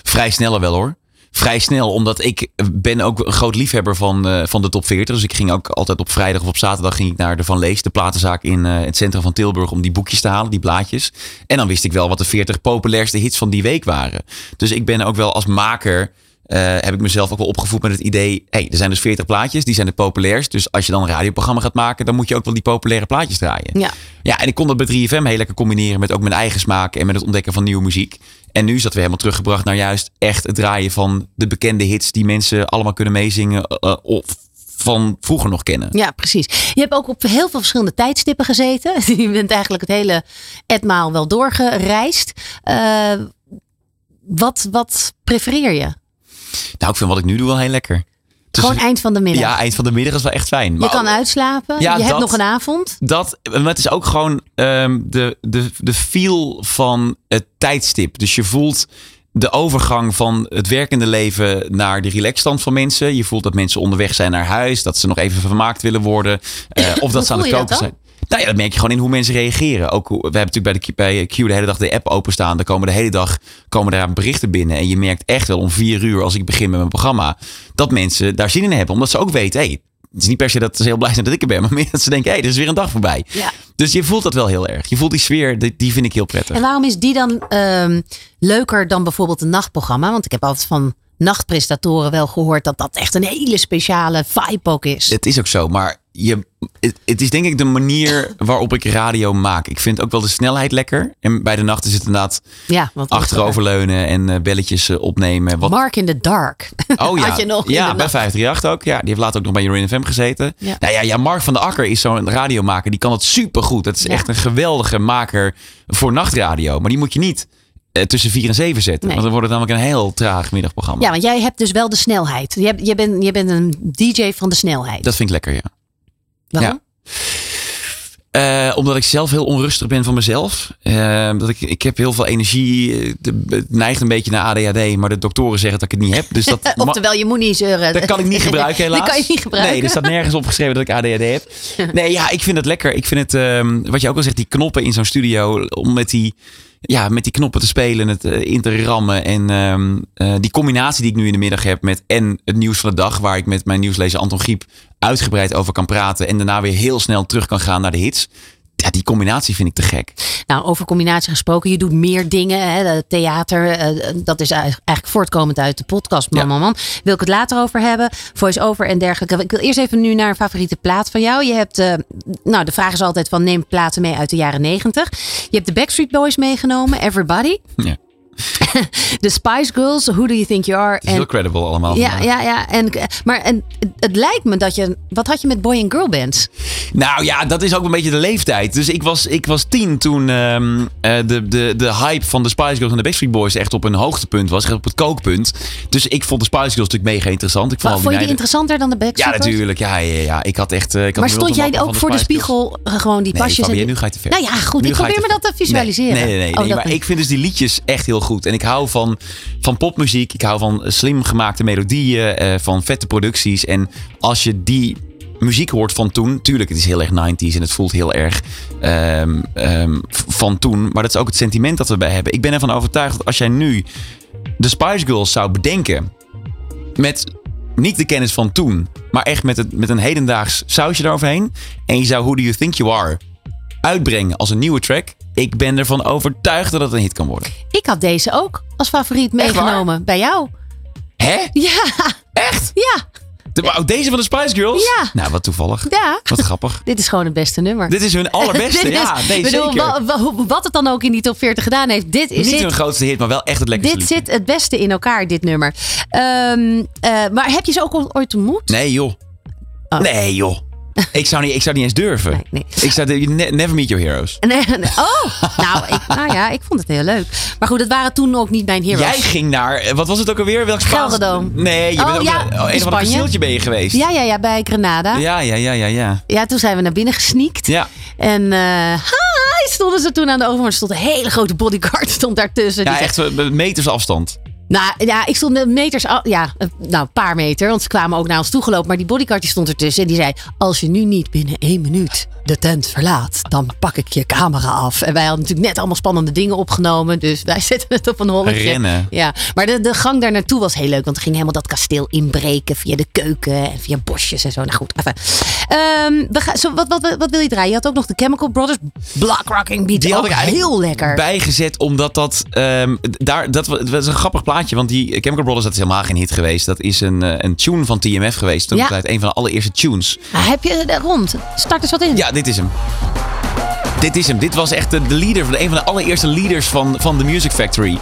Vrij snel wel hoor. Vrij snel, omdat ik ben ook een groot liefhebber van, eh, van de top 40. Dus ik ging ook altijd op vrijdag of op zaterdag ging ik naar de Van Lees, de platenzaak in eh, het centrum van Tilburg, om die boekjes te halen, die blaadjes. En dan wist ik wel wat de 40 populairste hits van die week waren. Dus ik ben ook wel als maker, eh, heb ik mezelf ook wel opgevoed met het idee, hey, er zijn dus 40 plaatjes, die zijn het populairst. Dus als je dan een radioprogramma gaat maken, dan moet je ook wel die populaire plaatjes draaien. Ja. Ja, en ik kon dat bij 3FM heel lekker combineren met ook mijn eigen smaak en met het ontdekken van nieuwe muziek. En nu is dat weer helemaal teruggebracht naar juist echt het draaien van de bekende hits die mensen allemaal kunnen meezingen eh, of van vroeger nog kennen. Ja, precies. Je hebt ook op heel veel verschillende tijdstippen gezeten. Je bent eigenlijk het hele etmaal wel doorgereisd. Eh, wat, wat prefereer je? Nou, ik vind wat ik nu doe wel heel lekker. Dus- Gewoon eind van de middag. Ja, eind van de middag is wel echt fijn. je kan uitslapen. Ja, je hebt nog een avond. Dat, maar het is ook gewoon ehm, de, de, de feel van het tijdstip. Dus je voelt de overgang van het werkende leven naar de relaxstand van mensen. Je voelt dat mensen onderweg zijn naar huis. Dat ze nog even vermaakt willen worden. eh, of dat ze aan het koken zijn. Nou ja, dat merk je gewoon in hoe mensen reageren. Ook, we hebben natuurlijk bij, de, bij Q de hele dag de app openstaan. Er komen de hele dag komen daar berichten binnen. En je merkt echt wel om vier uur, als ik begin met mijn programma, dat mensen daar zin in hebben. Omdat ze ook weten, hey, het is niet per se dat ze heel blij zijn dat ik er ben, maar meer dat ze denken, hé, hey, er is weer een dag voorbij. Ja. Dus je voelt dat wel heel erg. Je voelt die sfeer, die, die vind ik heel prettig. En waarom is die dan ehm, leuker dan bijvoorbeeld een nachtprogramma? Want ik heb altijd van nachtpresentatoren wel gehoord dat dat echt een hele speciale vibe ook is. Het is ook zo, maar je, het, het is denk ik de manier waarop ik radio maak. Ik vind ook wel de snelheid lekker. En bij de nacht is het inderdaad ja, wat achteroverleunen en eh, belletjes eh, opnemen. Wat, Mark in the Dark. Oh ja, Had je nog ja de bij nacht. 538 ook. Ja, die heeft later ook nog bij Jorin FM gezeten. Ja. Nou ja, ja, Mark van der Akker is zo'n radiomaker. Die kan het supergoed. Dat is Ja. echt een geweldige maker voor nachtradio. Maar die moet je niet eh, tussen 4 en 7 zetten. Nee. Want dan wordt het namelijk een heel traag middagprogramma. Ja, want jij hebt dus wel de snelheid. Je, je, bent, je bent een DJ van de snelheid. Dat vind ik lekker, ja. Waarom? Eh, omdat ik zelf heel onrustig ben van mezelf. Eh, dat ik, ik heb heel veel energie. eh, Het neigt een beetje naar ADHD. Maar de doktoren zeggen dat ik het niet heb. Dus dat, Oftewel, je moet niet zeuren. dat kan ik niet gebruiken helaas. Dat kan je niet gebruiken. Nee, er staat nergens opgeschreven dat ik ADHD heb. Nee, ja, ik vind het lekker. Ik vind het, ehm, wat je ook al zegt, die knoppen in zo'n studio. Om met die, ja, met die knoppen te spelen, het eh, in te rammen. En ehm, eh, die combinatie die ik nu in de middag heb met en het nieuws van de dag. Waar ik met mijn nieuwslezer Anton Giep uitgebreid over kan praten. En daarna weer heel snel terug kan gaan naar de hits. Ja, die combinatie vind ik te gek. Nou, over combinatie gesproken. Je doet meer dingen. Hè, theater. eh, dat is eigenlijk voortkomend uit de podcast. Man, Ja. man, man. Wil ik het later over hebben. Voice-over en dergelijke. Ik wil eerst even nu naar een favoriete plaat van jou. Je hebt, eh, nou, de vraag is altijd van neem platen mee uit de jaren negentig. Je hebt de Backstreet Boys meegenomen. Everybody. Ja. De Spice Girls. Who Do You Think You Are? Heel credible allemaal. ja, vandaag. ja, ja. En, maar en, het lijkt me dat je... Wat had je met boy en girl bands? Nou ja, dat is ook een beetje de leeftijd. Dus ik was, ik was tien toen ehm, eh, de, de, de hype van de Spice Girls en de Backstreet Boys echt op een hoogtepunt was. Echt op het kookpunt. Dus ik vond de Spice Girls natuurlijk mega interessant. Ik vond Vond die je die interessanter dan de Ja, Backstreet Boys? natuurlijk. Ja, ja, ja. Ik had echt... eh, ik had Maar stond jij ook voor de spiegel eh, gewoon die Nee, pasjes? Fabienne, en- nu ga je te ver. Nou ja, goed. Nu ik probeer me dat te visualiseren. Nee, nee, nee. nee, Oh, maar niet. ik vind dus die liedjes echt heel goed. En ik hou van, van popmuziek. Ik hou van slim gemaakte melodieën. eh, van vette producties. En als je die muziek hoort van toen. Tuurlijk, het is heel erg 90s. En het voelt heel erg ehm, ehm, van toen. Maar dat is ook het sentiment dat we bij hebben. Ik ben ervan overtuigd dat als jij nu de Spice Girls zou bedenken. Met niet de kennis van toen. Maar echt met, het, met een hedendaags sausje eroverheen. En je zou Who Do You Think You Are uitbrengen als een nieuwe track. Ik ben ervan overtuigd dat het een hit kan worden. Ik had deze ook als favoriet meegenomen. Bij jou. Hè? Ja, Echt? ja, De, deze van de Spice Girls? Ja. Nou, wat toevallig. ja. Wat grappig. Dit is gewoon het beste nummer. Dit is hun allerbeste. Is- ja, nee, bedoel, zeker. wa- wa- hoe- wat het dan ook in die top 40 gedaan heeft. Dit, is Niet hun grootste hit, maar wel echt het lekkerste dit liedje. zit het beste in elkaar, dit nummer. Ehm, eh, maar heb je ze ook ooit ontmoet? Nee, joh. Oh. Nee, joh. Ik zou, niet, ik zou niet eens durven. Nee, nee. Ik zou never meet your heroes. Nee, nee. Oh, nou, ik, nou ja, ik vond het heel leuk. Maar goed, het waren toen ook niet mijn heroes. Jij ging naar, eh, wat was het ook alweer? Welk Spaans- Gelderdoom. Nee, je Oh, bent ook ja, oh, in een ander Spanje. kasteeltje ben je geweest. Ja, ja, ja, bij Grenada. Ja. ja, ja, ja, ja. ja. toen zijn we naar binnen gesneakt. Ja, En eh hi, stonden ze toen aan de overkant. Er stond een hele grote bodyguard stond daartussen. Die ja zei, echt eh, meters afstand. Nou ja, ik stond met meters, af- ja, eh, nou een paar meter, want ze kwamen ook naar ons toegelopen. Maar die bodyguard die stond ertussen en die zei: Als je nu niet binnen één minuut de tent verlaat, dan pak ik je camera af. En wij hadden natuurlijk net allemaal spannende dingen opgenomen, dus wij zetten het op een holletje. Rennen. Ja, maar de, de gang daar naartoe was heel leuk, want we gingen helemaal dat kasteel inbreken via de keuken en via bosjes en zo. Nou goed, even. Ehm, we gaan, zo, wat, wat, wat wil je draaien? Je had ook nog de Chemical Brothers Block Rocking Beat. Die had ik heel lekker. bijgezet, omdat dat, ehm, daar, dat, wa- dat is een grappig plaatje. Want die Chemical Brothers, dat is helemaal geen hit geweest. Dat is een, eh, een tune van TMF geweest. Toen Ja. tijd een van de allereerste tunes. Maar heb je er rond? Start eens wat in. Ja, dit is hem. Dit is hem. Dit was echt de, de leader, de, een van de allereerste leaders van, van The Music Factory.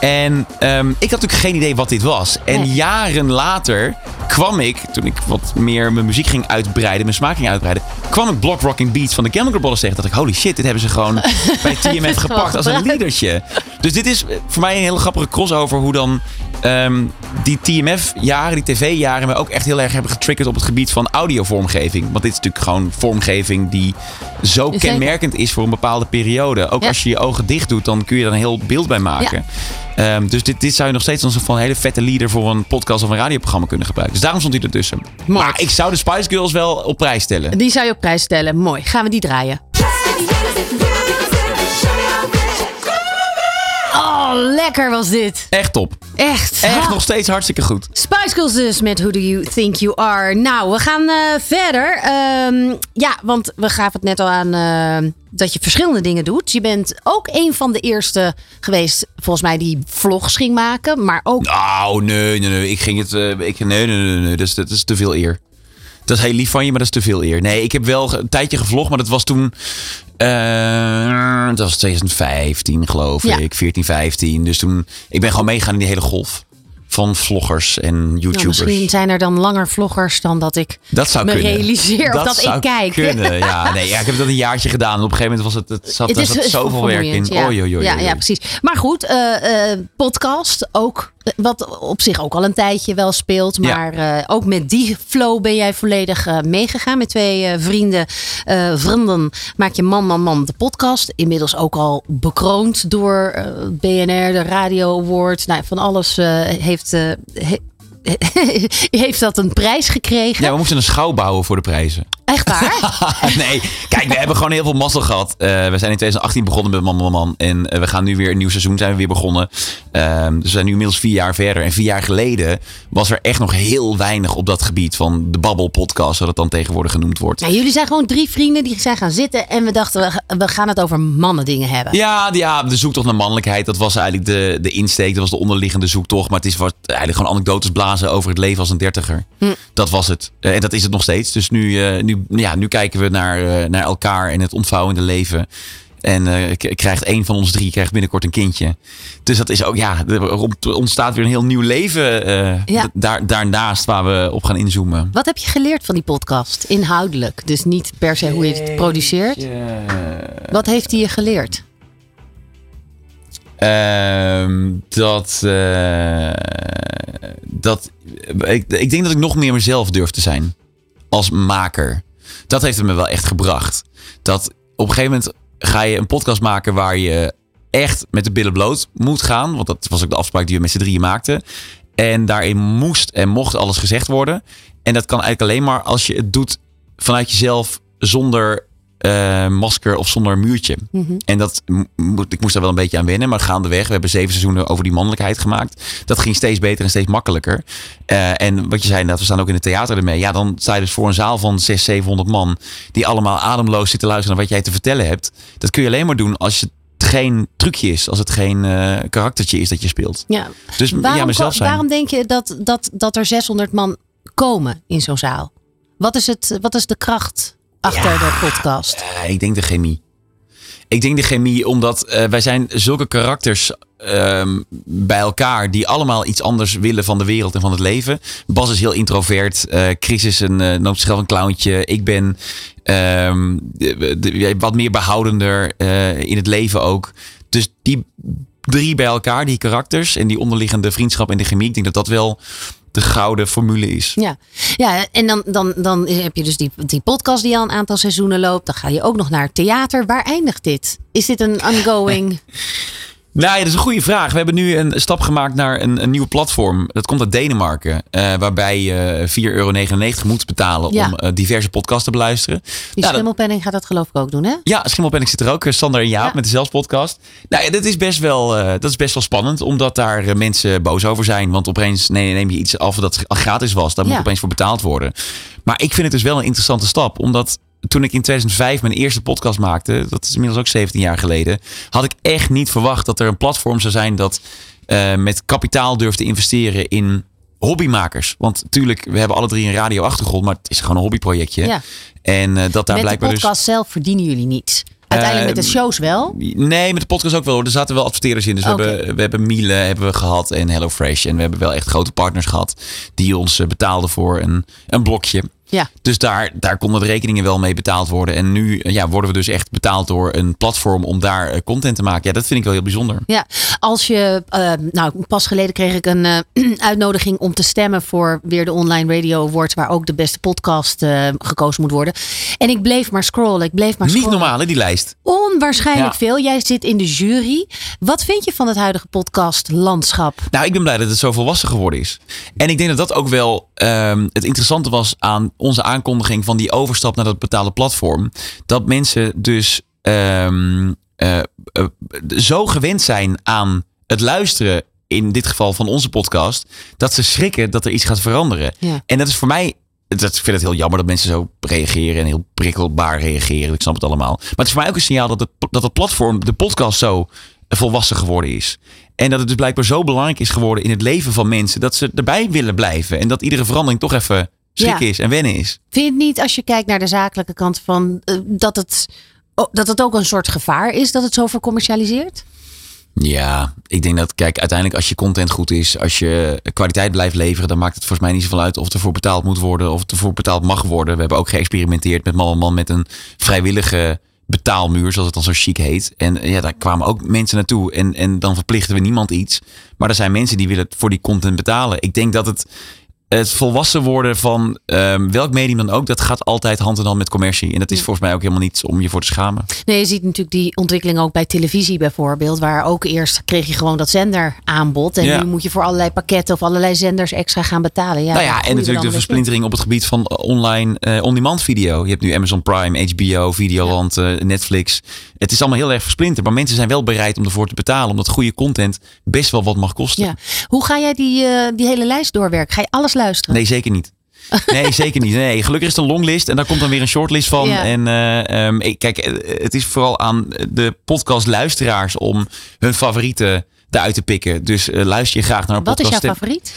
En ehm, ik had natuurlijk geen idee wat dit was. En Nee. jaren later kwam ik, toen ik wat meer mijn muziek ging uitbreiden, mijn smaak ging uitbreiden, kwam ik Block Rocking Beats van de Chemical Brothers tegen. Dat ik, holy shit, dit hebben ze gewoon bij TMF gepakt als een leadertje. Dus dit is voor mij een hele grappige crossover hoe dan ehm, die TMF-jaren, die tv-jaren, me ook echt heel erg hebben getriggerd op het gebied van audiovormgeving. Want dit is natuurlijk gewoon vormgeving die zo Zeker. kenmerkend is voor een bepaalde periode. Ook Ja. als je je ogen dicht doet, dan kun je er een heel beeld bij maken. Ehm, dus dit, dit zou je nog steeds als een van hele vette leader voor een podcast of een radioprogramma kunnen gebruiken. Dus daarom stond hij ertussen. Mooi. Maar ik zou de Spice Girls wel op prijs stellen. Die zou je op prijs stellen. Mooi. Gaan we die draaien? Oh, lekker was dit. Echt top. Echt. Echt Ha. nog steeds hartstikke goed. Spice Girls dus met Who Do You Think You Are. Nou, we gaan eh, verder. Ehm, ja, want we gaven het net al aan eh, dat je verschillende dingen doet. Je bent ook een van de eerste geweest, volgens mij, die vlogs ging maken. Maar ook... Nou, nee, nee, nee. Ik ging het. eh, ik, nee, nee, nee, nee. Dat is, dat is te veel eer. Dat is heel lief van je, maar dat is te veel eer. Nee, ik heb wel een tijdje gevlogd, maar dat was toen. Eh, dat was 2015, geloof Ja. ik. 14, 15. Dus toen. Ik ben gewoon meegegaan in die hele golf van vloggers en Nou, YouTubers. misschien zijn er dan langer vloggers dan dat ik dat zou me kunnen. realiseer of dat zou ik kijk. Kunnen. Ja, nee, ja, ik heb dat een jaartje gedaan. En op een gegeven moment was het. Het zat, zat zoveel werk in. Ja. Oei, ja, ja, precies. Maar goed, eh, eh, podcast ook. Wat op zich ook al een tijdje wel speelt. Ja. Maar eh, ook met die flow ben jij volledig eh, meegegaan. Met twee eh, vrienden, vrienden, maak je Man, Man, Man de podcast. Inmiddels ook al bekroond door BNR, de Radio Award. Nou, van alles heeft, he- heeft dat een prijs gekregen. Ja, we moesten een schouw bouwen voor de prijzen. Echt waar? nee, kijk, we hebben gewoon heel veel mazzel gehad. Eh, we zijn in 2018 begonnen met Man Man Man. En eh, we gaan nu weer een nieuw seizoen zijn we weer begonnen. Ehm, dus we zijn nu inmiddels vier jaar verder. En vier jaar geleden was er echt nog heel weinig op dat gebied van de Babbel podcast, zoals het dan tegenwoordig genoemd wordt. Jullie zijn gewoon drie vrienden die zijn gaan zitten. En we dachten, we- gaan het over mannen dingen hebben. Ja, de- ja, de zoektocht naar mannelijkheid, dat was eigenlijk de, de insteek. Dat was de onderliggende zoektocht. Maar het is wat, eigenlijk gewoon anekdotes blazen over het leven als een dertiger. Dat was het. Eh, en dat is het nog steeds. Dus nu, eh, nu, ja, nu kijken we naar, eh, naar elkaar en het ontvouwende leven. En eh, k- krijgt één van ons drie krijgt binnenkort een kindje. Dus dat is ook, ja, er ont- ontstaat weer een heel nieuw leven eh, Ja. daar, daarnaast waar we op gaan inzoomen. Wat heb je geleerd van die podcast? Inhoudelijk. Dus niet per se hoe je het produceert. Wat heeft hij je geleerd? Ehm, dat. eh, dat ik, ik denk dat ik nog meer mezelf durf te zijn. Als maker. Dat heeft het me wel echt gebracht. Dat op een gegeven moment ga je een podcast maken waar je echt met de billen bloot moet gaan. Want dat was ook de afspraak die we met z'n drieën maakten. En daarin moest en mocht alles gezegd worden. En dat kan eigenlijk alleen maar als je het doet vanuit jezelf zonder eh, masker of zonder muurtje. En dat ik moest daar wel een beetje aan wennen. Maar gaandeweg, we hebben zeven seizoenen over die mannelijkheid gemaakt. Dat ging steeds beter en steeds makkelijker. Eh, en wat je zei, inderdaad, we staan ook in het theater ermee. Ja, dan sta je dus voor een zaal van 600, 700 man. Die allemaal ademloos zitten luisteren naar wat jij te vertellen hebt. Dat kun je alleen maar doen als het geen trucje is. Als het geen eh, karaktertje is dat je speelt. Ja. Dus ja, Waarom, mezelf ko- zijn. waarom denk je dat, dat, dat er 600 man komen in zo'n zaal? Wat is, het, wat is de kracht achter de podcast? Eh, ik denk de chemie. Ik denk de chemie, omdat eh, wij zijn zulke karakters ehm, bij elkaar die allemaal iets anders willen van de wereld en van het leven. Bas is heel introvert. eh Chris is een, eh noemt zichzelf een clowntje. Ik ben ehm, de- de- wat meer behoudender eh, in het leven ook. Dus die drie bij elkaar, die karakters en die onderliggende vriendschap en de chemie. Ik denk dat dat wel de gouden formule is. Ja, ja en dan, dan, dan heb je dus die, die podcast die al een aantal seizoenen loopt. Dan ga je ook nog naar theater. Waar eindigt dit? Is dit een ongoing? Nou ja, dat is een goede vraag. We hebben nu een stap gemaakt naar een, een nieuwe platform. Dat komt uit Denemarken. eh, waarbij je 4,99 euro moet betalen Ja. om eh, diverse podcasts te beluisteren. Die Nou, dat- schimmelpenning gaat dat geloof ik ook doen, hè? ja, Schimmelpenning zit er ook. eh, Sander en Jaap Ja. met de Zelfs-podcast. Nou ja, dat is, best wel, dat is best wel spannend. Omdat daar mensen boos over zijn. Want opeens nee, neem je iets af dat gratis was. Daar moet opeens voor betaald worden. Maar ik vind het dus wel een interessante stap. Omdat toen ik in 2005 mijn eerste podcast maakte. Dat is inmiddels ook 17 jaar geleden. Had ik echt niet verwacht dat er een platform zou zijn dat eh, met kapitaal durft te investeren in hobbymakers. Want natuurlijk, we hebben alle drie een radioachtergrond. Maar het is gewoon een hobbyprojectje. Ja. En eh, dat daar Met de blijkbaar dus... podcast zelf verdienen jullie niets. Uiteindelijk met de Ehm, shows wel. Nee, met de podcast ook wel. hoor. Er zaten wel adverteerders in. Dus we, hebben, we hebben Miele hebben we gehad en HelloFresh. En we hebben wel echt grote partners gehad die ons eh, betaalden voor een, een blokje. Ja. Dus daar, daar konden de rekeningen wel mee betaald worden. En nu eh, ja, worden we dus echt betaald door een platform om daar eh, content te maken. Ja, dat vind ik wel heel bijzonder. Ja, als je, eh, nou pas geleden kreeg ik een uitnodiging om te stemmen voor weer de Online Radio Awards, waar ook de beste podcast gekozen moet worden. En ik bleef maar scrollen, ik bleef maar Niet scrollen. normaal, hè, die lijst. Onwaarschijnlijk Ja. veel. Jij zit in de jury. Wat vind je van het huidige podcastlandschap? Nou, ik ben blij dat het zo volwassen geworden is. En ik denk dat dat ook wel ehm, het interessante was aan onze aankondiging van die overstap naar dat betaalde platform. Dat mensen dus ehm, eh, eh, zo gewend zijn aan het luisteren, in dit geval van onze podcast, dat ze schrikken dat er iets gaat veranderen. Ja. En dat is voor mij. Dat, ik vind het heel jammer dat mensen zo reageren en heel prikkelbaar reageren. Ik snap het allemaal. Maar het is voor mij ook een signaal dat het, dat het platform, de podcast, zo volwassen geworden is. En dat het dus blijkbaar zo belangrijk is geworden in het leven van mensen. Dat ze erbij willen blijven. En dat iedere verandering toch even schrik Ja. is en wennen is. Vind je het niet als je kijkt naar de zakelijke kant van eh, dat, het, oh, dat het ook een soort gevaar is dat het zo vercommercialiseert? Ja, ik denk dat, kijk, uiteindelijk als je content goed is, als je kwaliteit blijft leveren, dan maakt het volgens mij niet zoveel uit of er voor betaald moet worden of ervoor betaald mag worden. We hebben ook geëxperimenteerd met man en man met een vrijwillige betaalmuur, zoals het dan zo chic heet. En ja, daar kwamen ook mensen naartoe en, en dan verplichten we niemand iets. Maar er zijn mensen die willen voor die content betalen. Ik denk dat het, het volwassen worden van ehm, welk medium dan ook, dat gaat altijd hand in hand met commercie. En dat is volgens mij ook helemaal niets om je voor te schamen. Nee, je ziet natuurlijk die ontwikkeling ook bij televisie bijvoorbeeld. Waar ook eerst kreeg je gewoon dat zenderaanbod. En Ja. nu moet je voor allerlei pakketten of allerlei zenders extra gaan betalen. Ja, nou ja, en natuurlijk de beetje versplintering op het gebied van online eh, on-demand video. Je hebt nu Amazon Prime, HBO, Videoland, eh, Netflix. Het is allemaal heel erg versplinterd. Maar mensen zijn wel bereid om ervoor te betalen. Omdat goede content best wel wat mag kosten. Ja. Hoe ga jij die, eh, die hele lijst doorwerken? Ga je alles luisteren? Nee, zeker niet. Nee, zeker niet. Nee, gelukkig is het een longlist en daar komt dan weer een shortlist van. Ja. En eh, ehm, kijk, eh, het is vooral aan de podcastluisteraars om hun favorieten eruit te pikken. Dus eh, luister je graag naar een Wat is podcast. jouw favoriet?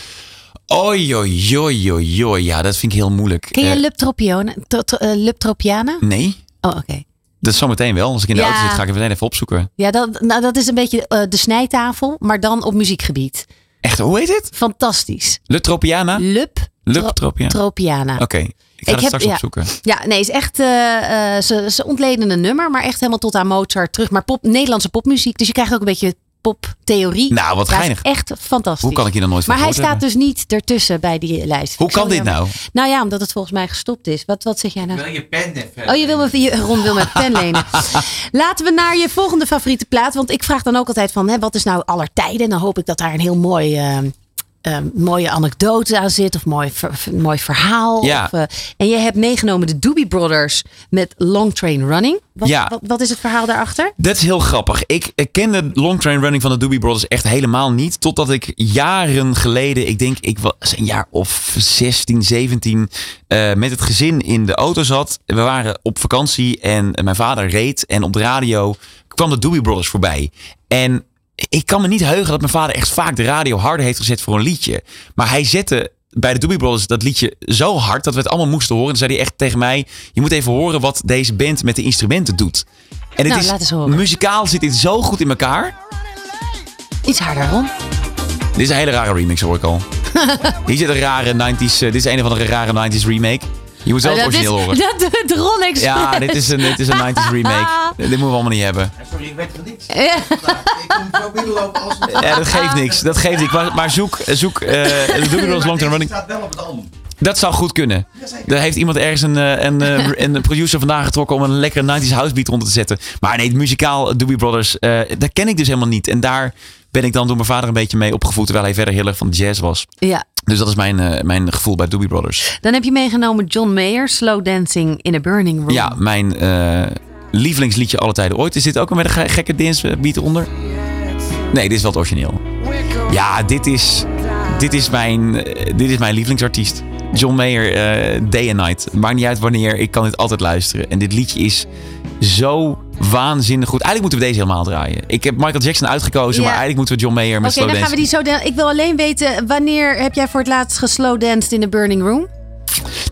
Oi, oi, oi, oi, oi. Ja, dat vind ik heel moeilijk. Ken je Eh, Lub Tropiona- Tro- Tro- eh, Lub Tropiana? nee, Oh, oké. dat is zometeen wel. Als ik in de Ja. auto zit, ga ik het meteen even opzoeken. Ja, dat, nou, dat is een beetje de snijtafel, maar dan op muziekgebied. Echt, hoe heet het? Fantastisch. Lutropiana? Lub Lub Tro- Tropiana. Tropiana. Oké, ik ga Ik het heb- straks ja. opzoeken. Ja, nee, is echt. eh, eh, ze, ze ontleden een nummer, maar echt helemaal tot aan Mozart terug. Maar pop, Nederlandse popmuziek. Dus je krijgt ook een beetje poptheorie. Nou, wat geinig. Echt fantastisch. Hoe kan ik hier dan nooit Maar hij staat dus niet ertussen bij die lijst. Hoe kan dit je- nou? Nou ja, omdat het volgens mij gestopt is. Wat, wat zeg jij nou? Wil je pen even? Oh, je wil me, je, Ron wil mijn pen lenen. Laten we naar je volgende favoriete plaat. Want ik vraag dan ook altijd van, hè, wat is nou aller tijden? En dan hoop ik dat daar een heel mooi, eh, eh, mooie anekdote aan zit. Of mooi, ver- mooi verhaal. Ja. Of, eh, en je hebt meegenomen de Doobie Brothers met Long Train Running. Wat, Ja. wat, wat is het verhaal daarachter? Dat is heel grappig. Ik, ik kende Long Train Running van de Doobie Brothers echt helemaal niet. Totdat ik jaren geleden, ik denk ik was een jaar of 16, 17, eh, met het gezin in de auto zat. We waren op vakantie en mijn vader reed. En op de radio kwam de Doobie Brothers voorbij. En ik kan me niet heugen dat mijn vader echt vaak de radio harder heeft gezet voor een liedje. Maar hij zette bij de Doobie Brothers dat liedje zo hard dat we het allemaal moesten horen. En zei hij echt tegen mij, je moet even horen wat deze band met de instrumenten doet. En het Nou, is, laat eens horen. muzikaal zit dit zo goed in elkaar. Iets harder, Ron. Dit is een hele rare remix hoor ik al. Hier zit een rare 90s, eh, dit is een of andere rare 90s remake. Je moet zelf het Oh, is, origineel horen. dat doet Ron. Ja, dit is een, dit is een 90s remake. Dit moeten we allemaal niet hebben. Sorry, ik weet van niks. Ja. Ik kom zo binnenlopen als een... Ja, dat geeft niks. Dat geeft niks. Maar, maar zoek, zoek eh de Doobie Brothers Long Term Het Running. staat wel op het album. Dat zou goed kunnen. Daar heeft iemand ergens een, eh, een, eh, een producer vandaan getrokken om een lekkere 90s house beat onder te zetten. Maar nee, het muzikaal Doobie Brothers, eh dat ken ik dus helemaal niet. En daar ben ik dan door mijn vader een beetje mee opgevoed, terwijl hij verder heel erg van jazz was. ja. Dus dat is mijn, eh, mijn gevoel bij Doobie Brothers. Dan heb je meegenomen John Mayer, Slow Dancing in a Burning Room. Ja, mijn eh, lievelingsliedje alle tijden ooit. Is dit ook met een ge- gekke dance beat eronder? Nee, dit is wel het origineel. Ja, dit is, dit is, mijn, eh, dit is mijn lievelingsartiest. John Mayer, eh, Day and Night. Maakt niet uit wanneer, ik kan dit altijd luisteren. En dit liedje is zo waanzinnig goed. Eigenlijk moeten we deze helemaal draaien. Ik heb Michael Jackson uitgekozen, Ja. maar eigenlijk moeten we John Mayer met Oké, Slow dan gaan we die zo. Ik wil alleen weten, wanneer heb jij voor het laatst geslowdanced in a burning room?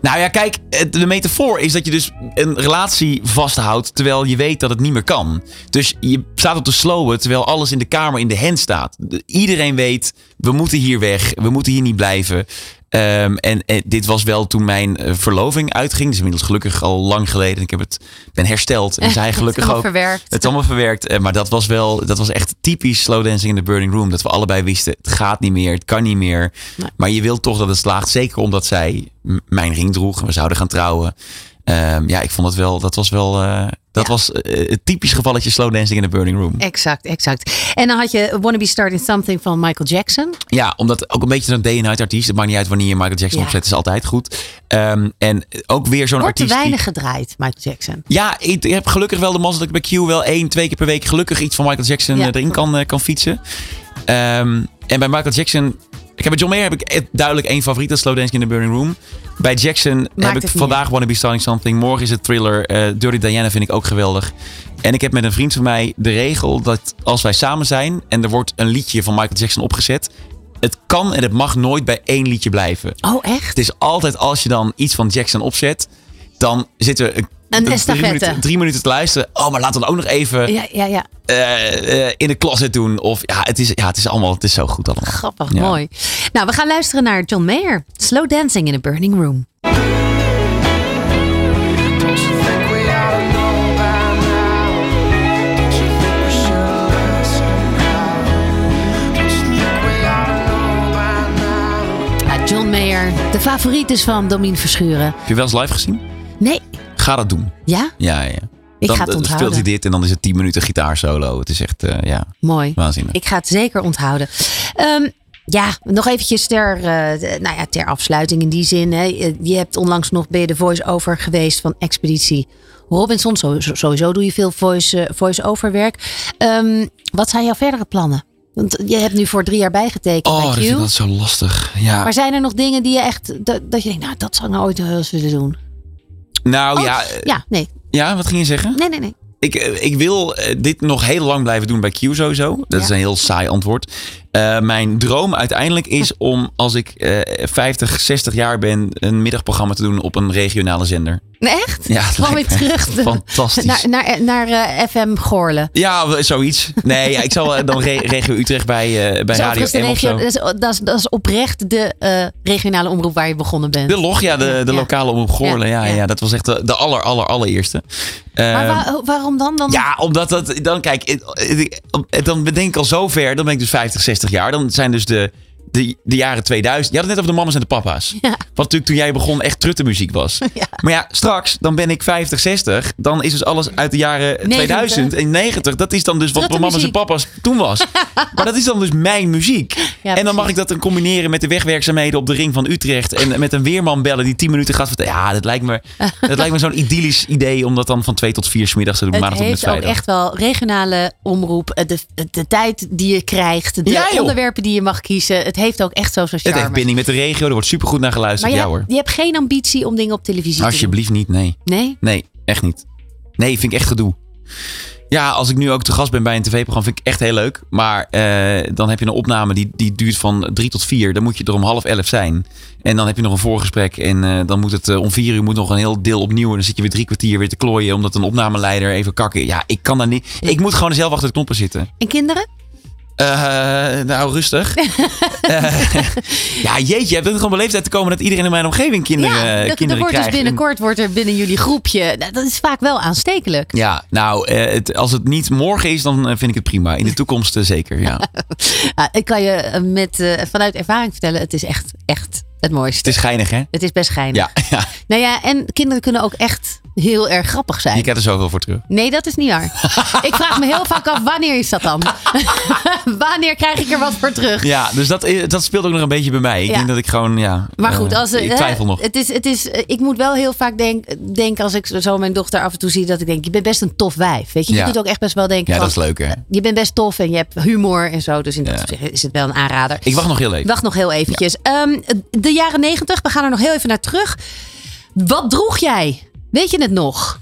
Nou ja, kijk, de metafoor is dat je dus een relatie vasthoudt terwijl je weet dat het niet meer kan. Dus je staat op de slowen terwijl alles in de kamer in de hand staat. De- Iedereen weet, we moeten hier weg, we moeten hier niet blijven. Ehm, en, dit was wel toen mijn eh, verloving uitging. Is inmiddels gelukkig al lang geleden. Ik heb het, ben hersteld. En zij gelukkig allemaal ook. verwerkt. Het allemaal verwerkt. Eh, Maar dat was wel, dat was echt typisch slow dancing in the burning room. Dat we allebei wisten, het gaat niet meer, het kan niet meer. Nee. Maar je wilt toch dat het slaagt. Zeker omdat zij mijn ring droeg en we zouden gaan trouwen. Ehm, ja, ik vond het wel, dat was wel, eh, dat Ja. was eh, het typisch gevalletje slow dancing in the burning room. Exact, exact. En dan had je Wanna Be Starting Something van Michael Jackson. Ja, omdat ook een beetje zo'n day-and-night artiest. Het maakt niet uit wanneer je Michael Jackson Ja. opzet, is altijd goed. Ehm, en ook weer zo'n te artiest. die- weinig gedraaid, Michael Jackson. Ja, ik heb gelukkig wel de mazzel dat ik bij Q wel één, twee keer per week gelukkig iets van Michael Jackson Ja. eh, erin kan, eh, kan fietsen. Ehm, en bij Michael Jackson. Ik heb bij John Mayer heb ik echt duidelijk één favoriet, dat is Slow Dancing in the Burning Room. Bij Jackson heb ik vandaag Wanna Be Starting Something. Morgen is het Thriller. eh, Dirty Diana vind ik ook geweldig. En ik heb met een vriend van mij de regel dat als wij samen zijn en er wordt een liedje van Michael Jackson opgezet. Het kan en het mag nooit bij één liedje blijven. Oh, echt? Het is altijd als je dan iets van Jackson opzet, dan zitten we een, Een drie, estafette. minuten, drie minuten te luisteren. Oh, maar laten we dan ook nog even Ja, ja, ja. eh, eh, in de closet doen. Of ja, het is, ja, het is allemaal, het is zo goed allemaal. Grappig, Ja. mooi. Nou, we gaan luisteren naar John Mayer. Slow Dancing in a Burning Room. John Mayer, de favoriet is van Domien Verschuren. Heb je wel eens live gezien? Nee, Ga dat doen. ja? Ja, ja. Ik dan ga het eh, onthouden. speelt hij dit en dan is het 10 minuten gitaarsolo. Het is echt, eh, ja, Mooi. waanzinnig. Ik ga het zeker onthouden. Ehm, ja, nog eventjes ter, eh, nou ja, ter afsluiting in die zin. Hè. Je- hebt onlangs nog bij de voice-over geweest van Expeditie Robinson. Sowieso doe je veel voice- voice-over werk. Ehm, wat zijn jouw verdere plannen? Want je hebt nu voor drie jaar bijgetekend Oh, bij dat Q. vind ik altijd zo lastig. Ja. Maar zijn er nog dingen die je echt, dat, dat je denkt, nou, dat zou ik nou ooit wel eens willen doen? Nou Oh, ja, eh, ja, nee. ja, wat ging je zeggen? Nee, nee, nee. Ik, eh, ik wil eh, dit nog heel lang blijven doen bij Q sowieso. Dat is een heel saai antwoord. Eh, mijn droom uiteindelijk is om als ik eh 50, 60 jaar ben... een middagprogramma te doen op een regionale zender. Nee, echt? Ja, Gewoon weer terug. fantastisch. Naar, naar, naar eh, FM Goorlen. Ja, zoiets. Nee, ja, ik zal eh, dan re- regio Utrecht bij, bij Radio M of regio, zo. dat, is, dat, is, dat is oprecht de regionale omroep waar je begonnen bent. De log, ja, de, de Ja. lokale omroep Goorlen. Ja, Ja, dat was echt de, de aller, aller, allereerste. maar Ehm, wa- waarom dan? dan? Ja, omdat dat. Dan kijk, dan ben ik al zo ver. Dan ben ik dus 50, 60 jaar. Dan zijn dus de, de, de jaren 2000. Je had het net over de mama's en de papa's. Ja. Wat natuurlijk toen jij begon echt truttenmuziek was. Ja. Maar ja, straks, dan ben ik 50, 60. Dan is dus alles uit de jaren 2000 en 90. Dat is dan dus wat mijn mama's en papa's toen was. maar dat is dan dus mijn muziek. Ja, en dan mag ik dat dan combineren met de wegwerkzaamheden op de ring van Utrecht. En met een weerman bellen die 10 minuten gaat vertellen. Ja, dat lijkt me, dat lijkt me zo'n idyllisch idee om dat dan van 2 tot 4 's middags te doen. Het maandag tot heeft ook echt wel regionale omroep. eh, De, de tijd die je krijgt. De onderwerpen die je mag kiezen. Het heeft ook echt zo zijn Het heeft charme. binding met de regio. Er wordt supergoed naar geluisterd. je, Ja hebt- hoor. je hebt geen ambitie om dingen op televisie te doen. Alsjeblieft niet. Nee. Nee? Nee, echt niet. Nee, vind ik echt gedoe. Ja, als ik nu ook te gast ben bij een tv-programma, vind ik echt heel leuk. Maar eh, dan heb je een opname die, die duurt van drie tot vier. Dan moet je er om half elf zijn. En dan heb je nog een voorgesprek. En eh, dan moet het eh, om vier uur moet nog een heel deel opnieuw. En dan zit je weer drie kwartier weer te klooien. Omdat een opnameleider even kakken. Ja, ik kan daar niet. Ik moet gewoon zelf achter de knoppen zitten. En kinderen? Eh, nou, rustig. Eh, ja, jeetje, je het gewoon beleefd uit te komen dat iedereen in mijn omgeving kinderen, ja, eh, dat- wordt dus krijgt. En- binnenkort wordt er binnen jullie groepje. Dat is vaak wel aanstekelijk. Ja, nou, het, als het niet morgen is, dan vind ik het prima. In de toekomst zeker, ja. Ja, ik kan je met, vanuit ervaring vertellen, het is echt, echt het mooiste. Het is geinig, hè? Het is best geinig. Ja, ja, Nou ja, en kinderen kunnen ook echt heel erg grappig zijn. je krijgt er zoveel voor terug. Nee, dat is niet waar. ik vraag me heel vaak af, wanneer is dat dan? wanneer krijg ik er wat voor terug? Ja, dus dat, eh, dat speelt ook nog een beetje bij mij. Ik Ja. denk dat ik gewoon, ja... Maar goed, eh, als, ik hè, twijfel nog. Het is, het is, eh, ik moet wel heel vaak denk, denken als ik zo mijn dochter af en toe zie dat ik denk, je bent best een tof wijf. Weet je, je Ja. ook echt best wel denken Ja, dat is leuk, hè? je bent best tof en je hebt humor en zo. Dus in dat Ja. opzicht is het wel een aanrader. Ik wacht nog heel even. Wacht nog heel eventjes. Ehm, de jaren negentig, we gaan er nog heel even naar terug. Wat droeg jij? Weet je het nog?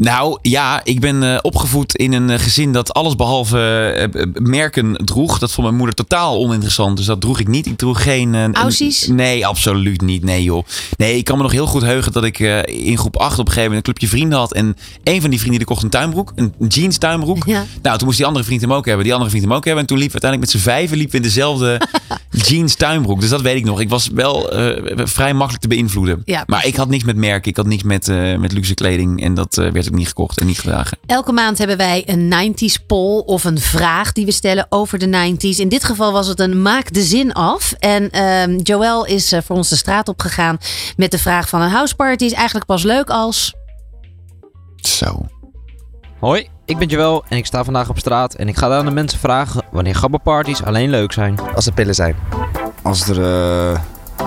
Nou ja, ik ben eh, opgevoed in een eh, gezin dat alles behalve eh, merken droeg. Dat vond mijn moeder totaal oninteressant. Dus dat droeg ik niet. Ik droeg geen... een- Aussies? Nee, absoluut niet. Nee joh. Nee, ik kan me nog heel goed heugen dat ik in groep 8 op een gegeven moment een clubje vrienden had. En een van die vrienden die kocht een tuinbroek. Een jeans tuinbroek. Ja. Nou, toen moest die andere vriend hem ook hebben. Die andere vriend hem ook hebben. En toen liepen we uiteindelijk met z'n vijven liepen we in dezelfde jeans tuinbroek. Dus dat weet ik nog. Ik was wel vrij makkelijk te beïnvloeden. Ja, maar ik had niks met merken. Ik had niks met, met luxe kleding. En dat werd niet gekocht en niet gedragen. Elke maand hebben wij een 90s poll of een vraag die we stellen over de 90s. In dit geval was het een maak de zin af. En ehm, Joël is eh, voor ons de straat op gegaan met de vraag van een houseparty is eigenlijk pas leuk als... Zo. Hoi, ik ben Joël en ik sta vandaag op straat en ik ga aan de mensen vragen wanneer gabberparties alleen leuk zijn. Als er pillen zijn. Als er eh,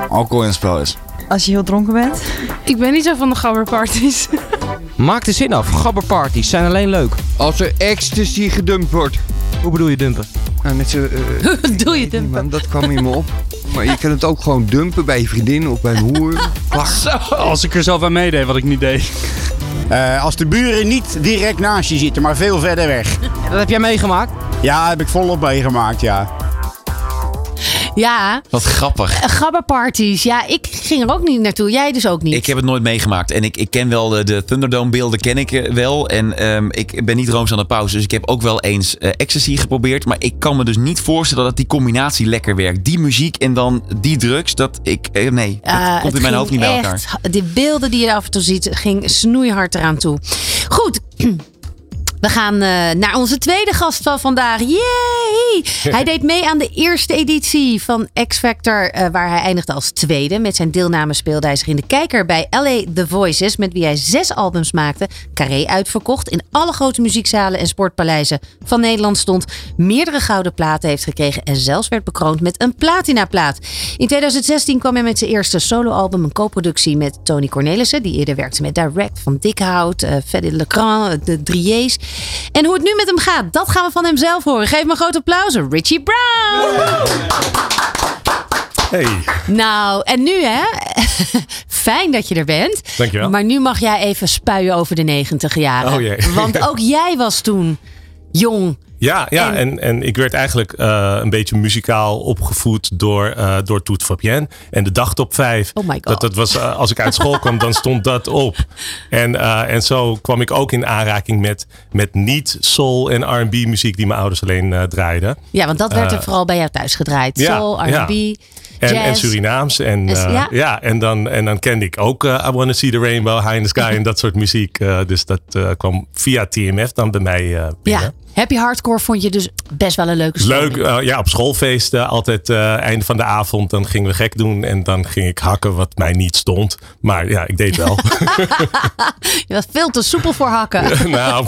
alcohol in het spel is. Als je heel dronken bent. Ik ben niet zo van de gabberparties. Maak de zin af, gabberparties zijn alleen leuk. Als er ecstasy gedumpt wordt. Hoe bedoel je dumpen? Nou, met z'n... eh, Doe je man, dat kwam in me op. Maar je kan het ook gewoon dumpen bij je vriendin of bij een hoer. Als ik er zelf aan meedeed wat ik niet deed. Eh, als de buren niet direct naast je zitten, maar veel verder weg. Dat heb jij meegemaakt? Ja, heb ik volop meegemaakt, ja. Ja, Wat grappig. eh, gabberparties. Ja, ik ging er ook niet naartoe. Jij dus ook niet. Ik heb het nooit meegemaakt. En ik, ik ken wel de, de Thunderdome beelden, ken ik eh, wel. En ehm, ik ben niet rooms aan de pauze. Dus ik heb ook wel eens eh, ecstasy geprobeerd. Maar ik kan me dus niet voorstellen dat die combinatie lekker werkt. Die muziek en dan die drugs. Dat ik, eh, nee, dat komt in mijn hoofd niet bij elkaar. De beelden die je af en toe ziet, ging snoeihard eraan toe. Goed. We gaan eh, naar onze tweede gast van vandaag. Yay! Hij deed mee aan de eerste editie van X Factor, eh, waar hij eindigde als tweede. Met zijn deelname speelde hij zich in de kijker bij LA The Voices, met wie hij zes albums maakte. Carré uitverkocht, in alle grote muziekzalen en sportpaleizen van Nederland stond. Meerdere gouden platen heeft gekregen en zelfs werd bekroond met een platinaplaat. In 2016 kwam hij met zijn eerste soloalbum, een co-productie met Tony Cornelissen, die eerder werkte met Direct van Dikhout, eh Fedde Legrand, de Drieërs. En hoe het nu met hem gaat, dat gaan we van hem zelf horen. Geef me een groot applaus, Richie Brown! Hey, Nou, en nu hè? Fijn dat je er bent. Dankjewel. Maar nu mag jij even spuien over de negentig jaren. Oh jee. Want ook jij was toen jong. Ja, ja en, en ik werd eigenlijk eh, een beetje muzikaal opgevoed door, eh door Toet Fabienne. En de dagtop 5. Oh my God. Dat, dat was, eh, als ik uit school kwam, dan stond dat op. En, en zo kwam ik ook in aanraking met, met niet soul en R&B muziek die mijn ouders alleen draaiden. Ja, want dat werd er vooral bij jou thuis gedraaid. ja, Soul, ja. En, en Surinaams. En, eh, ja. ja. en, dan, en dan kende ik ook eh, I Wanna See the Rainbow, High in the Sky en dat soort muziek. Eh, dus dat kwam via TMF dan bij mij binnen. Ja, happy hardcore vond je dus best wel een leuke stroming. Leuk, ja, op schoolfeesten altijd eh, einde van de avond. Dan gingen we gek doen en dan ging ik hakken wat mij niet stond. Maar ja, ik deed wel. Je was veel te soepel voor hakken. nou,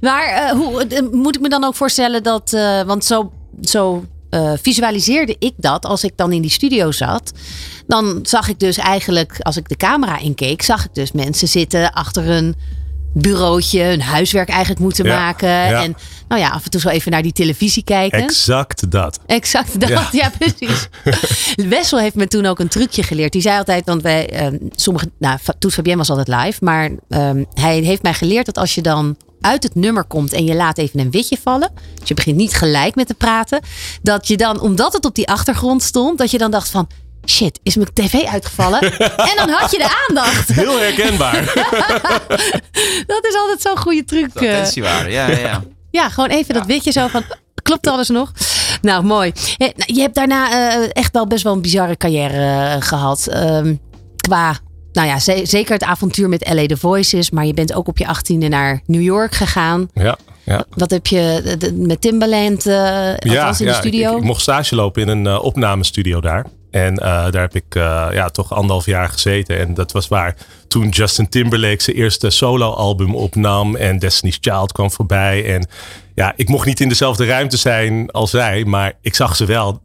Maar hoe, moet ik me dan ook voorstellen dat... want zo, zo eh, visualiseerde ik dat als ik dan in die studio zat. Dan zag ik dus eigenlijk, als ik de camera inkeek... zag ik dus mensen zitten achter een bureautje... hun huiswerk eigenlijk moeten Ja, maken. ja. En nou ja, af en toe zo even naar die televisie kijken. exact dat. Exact dat, ja, Ja. precies. Wessel heeft me toen ook een trucje geleerd. Die zei altijd, want wij, ehm, sommige, nou, Toet Fabienne was altijd live, maar ehm, hij heeft mij geleerd dat als je dan uit het nummer komt en je laat even een witje vallen, dus je begint niet gelijk met te praten, dat je dan, omdat het op die achtergrond stond, dat je dan dacht van, shit, is mijn tv uitgevallen? en dan had je de aandacht. Heel herkenbaar. Dat is altijd zo'n goede truc. eh. Attentiewaarde, ja, ja, ja. Ja, gewoon even dat witje zo van. Klopt alles nog? Nou, mooi. Eh, nou, Je hebt daarna eh, echt wel best wel een bizarre carrière eh, gehad. Ehm, qua, nou ja, ze- zeker het avontuur met LA The Voices. Maar je bent ook op je achttiende naar New York gegaan. Ja, ja. Wat heb je de- met Timbaland, eh althans in de studio? Ik, ik mocht stage lopen in een eh, opnamestudio daar. En eh, daar heb ik ja, toch anderhalf jaar gezeten. En dat was waar toen Justin Timberlake zijn eerste soloalbum opnam. En Destiny's Child kwam voorbij. En ja, ik mocht niet in dezelfde ruimte zijn als zij. Maar ik zag ze wel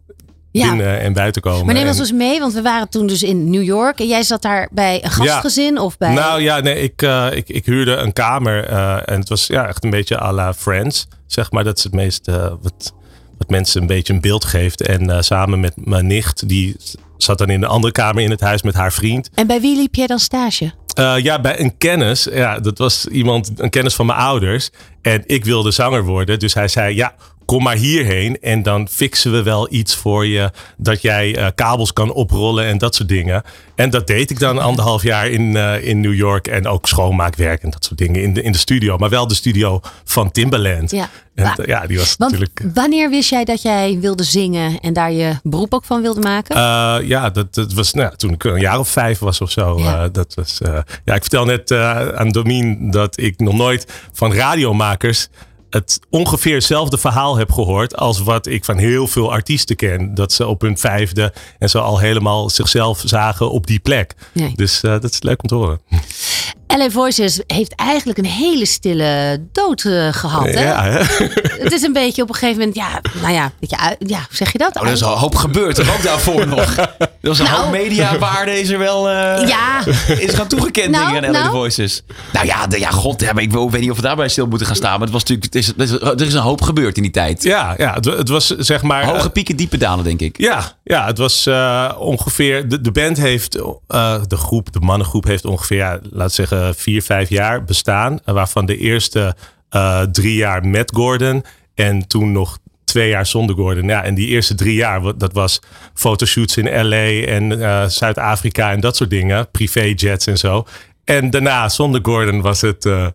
Ja. binnen en buiten komen. maar neem ons eens mee, want we waren toen dus in New York. En jij zat daar bij een gastgezin of bij... Nou ja, nee, ik, eh, ik, ik huurde een kamer eh, en het was ja, echt een beetje à la Friends. Zeg maar, dat is het meest eh, wat, wat mensen een beetje een beeld geeft. En samen met mijn nicht, die zat dan in een andere kamer in het huis met haar vriend. En bij wie liep jij dan stage? Ja, bij een kennis. Ja, dat was iemand, een kennis van mijn ouders. En ik wilde zanger worden. Dus hij zei, ja, kom maar hierheen. En dan fixen we wel iets voor je. Dat jij eh, kabels kan oprollen en dat soort dingen. En dat deed ik dan anderhalf jaar in, eh, in New York. En ook schoonmaakwerk en dat soort dingen in de, in de studio. Maar wel de studio van Timbaland. Ja. En eh, ja, die was Want natuurlijk... wanneer wist jij dat jij wilde zingen en daar je beroep ook van wilde maken? Eh, ja, dat, dat was nou, toen ik een jaar of vijf was of zo. eh, dat was, eh, ja, ik vertel net eh, aan Domien dat ik nog nooit van radiomakers het ongeveer hetzelfde verhaal heb gehoord als wat ik van heel veel artiesten ken. Dat ze op hun vijfde en zo al helemaal zichzelf zagen op die plek. Nee. Dus eh, dat is leuk om te horen. LA Voices heeft eigenlijk een hele stille dood eh, gehad. Hè? Ja, hè? Het is een beetje op een gegeven moment, ja, nou ja, weet je, uit- ja hoe zeg je dat? Oh, er is al een hoop gebeurd, er ook daarvoor nog. Er was een Nou. hoop mediawaarde is er wel eh, Ja. is gaan toegekend Nou, dingen aan LA nou. Voices. Nou ja, de, ja god, ja, maar ik weet niet of we daarbij stil moeten gaan staan. Maar het was natuurlijk, het is, het is- er is een hoop gebeurd in die tijd. Ja, ja het, het was zeg maar... Hoge eh, pieken, diepe dalen, denk ik. Ja, ja het was eh, ongeveer. De, de band heeft, eh, de groep, de mannengroep heeft ongeveer, ja, laat zeggen, vier, vijf jaar bestaan. eh, Waarvan de eerste eh, drie jaar met Gordon en toen nog twee jaar zonder Gordon. Ja, en die eerste drie jaar, wat- dat was fotoshoots in LA en eh, Zuid-Afrika en dat soort dingen, privéjets en zo. En daarna, zonder Gordon, was het, eh,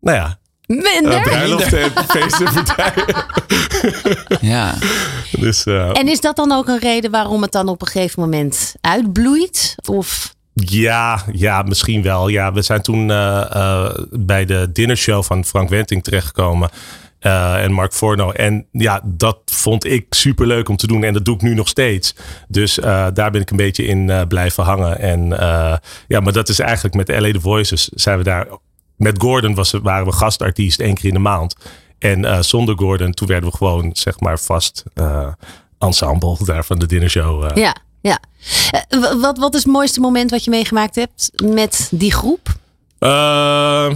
nou ja, Minder? eh, bruiloften en feesten en partijen. Ja. Dus, eh, En is dat dan ook een reden waarom het dan op een gegeven moment uitbloeit? Of Ja, ja, misschien wel. Ja, we zijn toen eh, eh, bij de dinnershow van Frank Wenting terechtgekomen. eh, en Mark Forno. En ja, dat vond ik super leuk om te doen. En dat doe ik nu nog steeds. Dus daar ben ik een beetje in blijven hangen. En ja, maar dat is eigenlijk met LA The Voices zijn we daar. Met Gordon was, waren we gastartiest één keer in de maand. En zonder Gordon, toen werden we gewoon zeg maar vast ensemble daar van de dinnershow. ja, ja. Eh, wat, wat is het mooiste moment wat je meegemaakt hebt met die groep? Eh,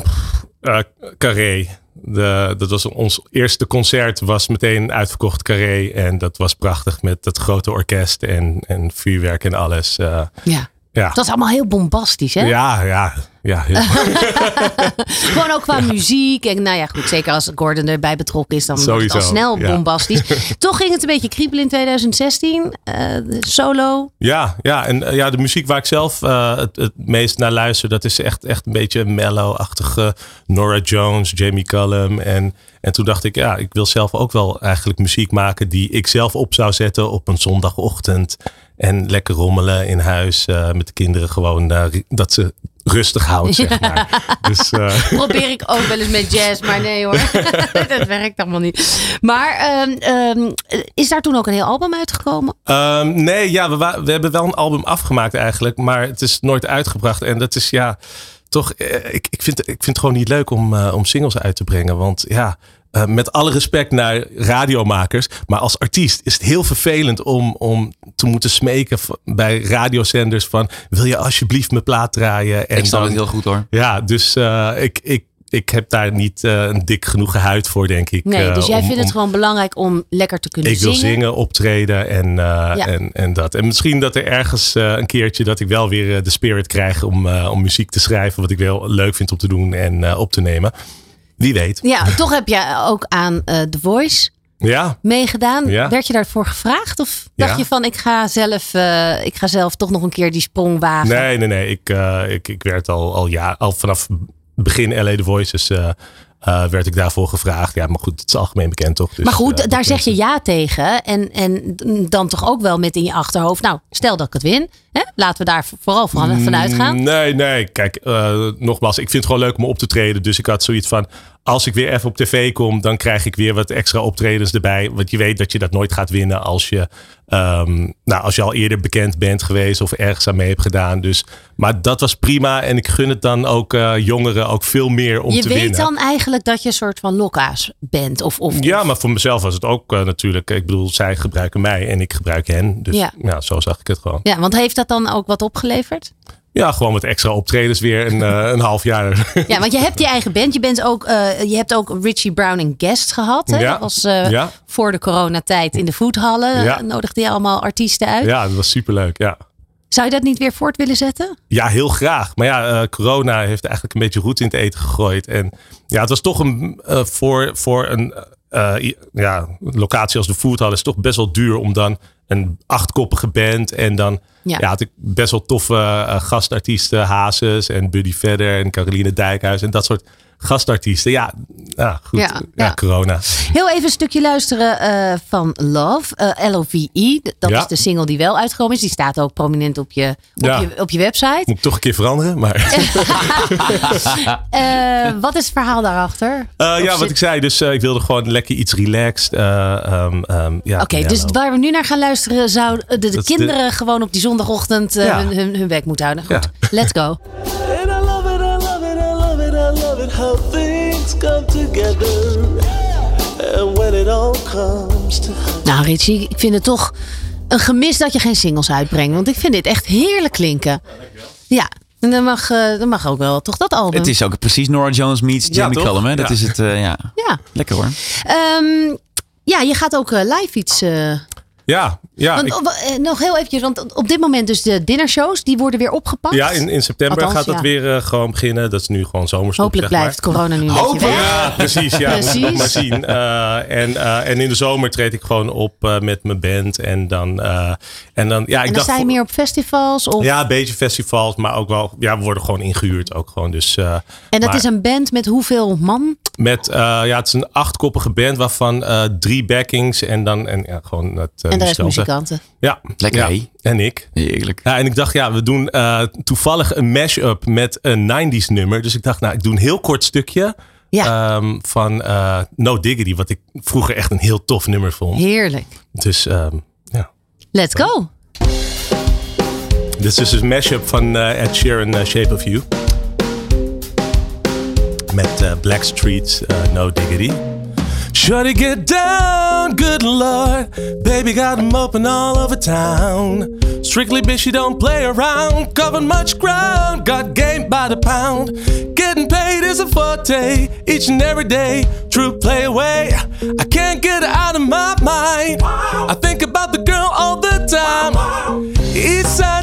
Carré. De, dat was ons eerste concert, was meteen uitverkocht Carré. En dat was prachtig met dat grote orkest en, en vuurwerk en alles. eh. Ja. Ja. Dat was allemaal heel bombastisch, hè? Ja, ja, ja. Gewoon ook qua muziek. En nou ja, goed, zeker als Gordon erbij betrokken is, dan wordt het al snel ja. bombastisch. Toch ging het een beetje kriebelen in 2016. eh, de solo. Ja, ja, en eh, ja, de muziek waar ik zelf eh, het, het meest naar luister, dat is echt, echt een beetje mellow-achtige Nora Jones, Jamie Cullum. En, en toen dacht ik, ja, ik wil zelf ook wel eigenlijk muziek maken die ik zelf op zou zetten op een zondagochtend. En lekker rommelen in huis eh, met de kinderen gewoon eh, dat ze rustig houdt, zeg maar. Dus, eh, Probeer ik ook wel eens met jazz, maar nee hoor. dat werkt allemaal niet. Maar ehm, ehm, is daar toen ook een heel album uitgekomen? Ehm, nee, ja, we, we hebben wel een album afgemaakt eigenlijk, maar het is nooit uitgebracht. En dat is ja, toch, ik, ik, vind, ik vind het gewoon niet leuk om, om singles uit te brengen. Want ja, eh, met alle respect naar radiomakers, maar als artiest is het heel vervelend om, om te moeten smeken bij radiozenders van, wil je alsjeblieft mijn plaat draaien? En Ik snap het heel goed hoor. Ja, dus eh, ik, ik, ik heb daar niet eh, een dik genoeg huid voor, denk ik. Nee, dus jij om- vindt het om- gewoon belangrijk om lekker te kunnen ik wil zingen. zingen, optreden en, eh, Ja. en, en dat. En misschien dat er ergens eh, een keertje dat ik wel weer de spirit krijg om, eh, om muziek te schrijven. Wat ik wel leuk vind om te doen en eh, op te nemen. Wie weet. Ja, toch heb jij ook aan eh The Voice Ja, meegedaan. Ja. Werd je daarvoor gevraagd? Of dacht Ja. je van, ik ga, zelf, eh, ik ga zelf toch nog een keer die sprong wagen? nee, nee, nee. Ik, eh, ik, ik werd al, al, ja, al vanaf begin LA The Voices eh, werd ik daarvoor gevraagd. Ja, maar goed, het is algemeen bekend toch? Dus, maar goed, eh, daar zeg je ja tegen. En, en dan toch ook wel met in je achterhoofd. Nou, stel dat ik het win. Hè? Laten we daar vooral van, vanuit gaan. Mm, Nee, nee. Kijk, eh, nogmaals, ik vind het gewoon leuk om op te treden. Dus ik had zoiets van, als ik weer even op tv kom, dan krijg ik weer wat extra optredens erbij. Want je weet dat je dat nooit gaat winnen als je, ehm, nou, als je al eerder bekend bent geweest of ergens aan mee hebt gedaan. Dus, maar dat was prima. En ik gun het dan ook eh, jongeren ook veel meer om je te weet winnen. dan eigenlijk dat je een soort van lokka's bent. Of, of, Ja, maar voor mezelf was het ook eh, natuurlijk. Ik bedoel, zij gebruiken mij en ik gebruik hen. Dus Ja. ja, zo zag ik het gewoon. Ja, want heeft dat dan ook wat opgeleverd? Ja, gewoon met extra optredens weer een, eh, een half jaar. Ja, want je hebt je eigen band. Je, bent ook, eh, je hebt ook Richie Brown en Guest gehad. Hè? Ja. Dat was eh, Ja. voor de coronatijd in de voethallen. Ja. Nodigde je allemaal artiesten uit. Ja, dat was superleuk. Ja. Zou je dat niet weer voort willen zetten? Ja, heel graag. Maar ja, corona heeft eigenlijk een beetje roet in het eten gegooid. En ja, het was toch een, voor, voor een i- ja, locatie als de Foodhall is toch best wel duur om dan een achtkoppige band en dan Ja. ja. had ik best wel toffe eh, gastartiesten, Hazes en Buddy Vedder en Caroline Dijkhuis en dat soort gastartiesten. Ja, ja goed. Ja, Ja, ja. corona. Heel even een stukje luisteren eh, van Love, eh L-O-V-E. Dat Ja. is de single die wel uitgekomen is. Die staat ook prominent op je, op je, op je website. Moet ik toch een keer veranderen, maar... Eh, wat is het verhaal daarachter? Ja, zit- wat ik zei. Dus ik wilde gewoon lekker iets relaxed. eh, ehm, ehm, ja, Oké, dus waar we nu naar gaan luisteren, zouden de, kinderen gewoon op die zondagochtend hun, hun, hun bek moeten houden. Goed, let's go. How things come together. And when it all comes to Nou, Richie, ik vind het toch een gemis dat je geen singles uitbrengt. Want ik vind dit echt heerlijk klinken. Ja, en dan mag, eh, dan mag ook wel toch dat album. Het is ook precies Nora Jones meets Ja, Jamie? Cullum. Hè? Dat Ja. is het, eh, ja. Ja. Lekker hoor. Ehm, ja, je gaat ook eh, live iets. eh, Ja, ja. want, ik- oh, eh, nog heel eventjes, want op dit moment dus de dinnershows, die worden weer opgepakt. ja, in, in september Althans, gaat dat ja. weer eh, gewoon beginnen. Dat is nu gewoon zomerstop. Hopelijk zeg maar. blijft corona nu Hopelijk. weg. Ja, precies. Ja, Precies. Moet maar zien. Eh, en, en in de zomer treed ik gewoon op met mijn band. En dan, en dan ja, ik en dan dacht... sta je meer op festivals? Of... Ja, een beetje festivals, maar ook wel, ja, we worden gewoon ingehuurd ook gewoon. Dus, en dat maar is een band met hoeveel man? Met, ja, het is een achtkoppige band waarvan drie backings en dan, en ja, gewoon het en de rest muzikanten. Ja. Lekker, ja. En ik. Heerlijk. Ja, en ik dacht, ja, we doen eh, toevallig een mash-up met een 90s nummer. Dus ik dacht, nou, ik doe een heel kort stukje ehm, van eh, No Diggity. Wat ik vroeger echt een heel tof nummer vond. Heerlijk. Dus ehm, ja. Let's go. Dit is dus een mashup van eh, Ed Sheeran, Shape of You. Met Blackstreet's eh, No Diggity. Shorty get down, good lord. Baby got 'em open all over town. Strictly bitch, you don't play around. Covered much ground, got game by the pound. Getting paid is a forte, each and every day. True play away. I can't get her out of my mind. I think about the girl all the time. East to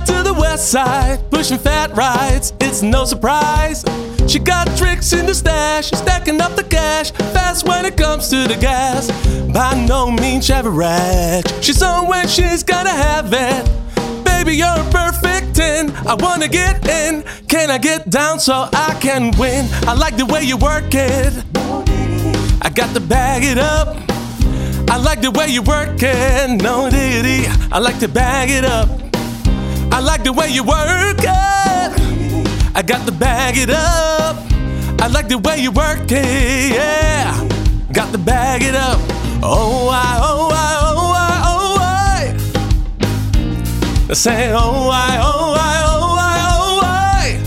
west side, pushing fat rides. It's no surprise. She got tricks in the stash, stacking up the cash. Fast when it comes to the gas. By no means she ever average. She's on when she's gotta have it. Baby, you're perfect 10. I wanna get in. Can I get down so I can win? I like the way you work it. I got to bag it up. I like the way you work it. No diggity. I like to bag it up. I like the way you work it. I got to bag it up. I like the way you work it. Yeah. Got to bag it up. Oh, I, oh, I, oh, I, oh, I. Say, oh, I, oh, I, oh, I, oh, I.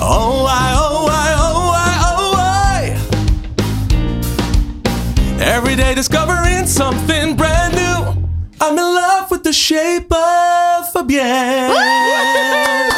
Oh, I, oh, I, oh, I, oh, I. Every day discovering something brand new. I'm in the shape of Fabienne. Richie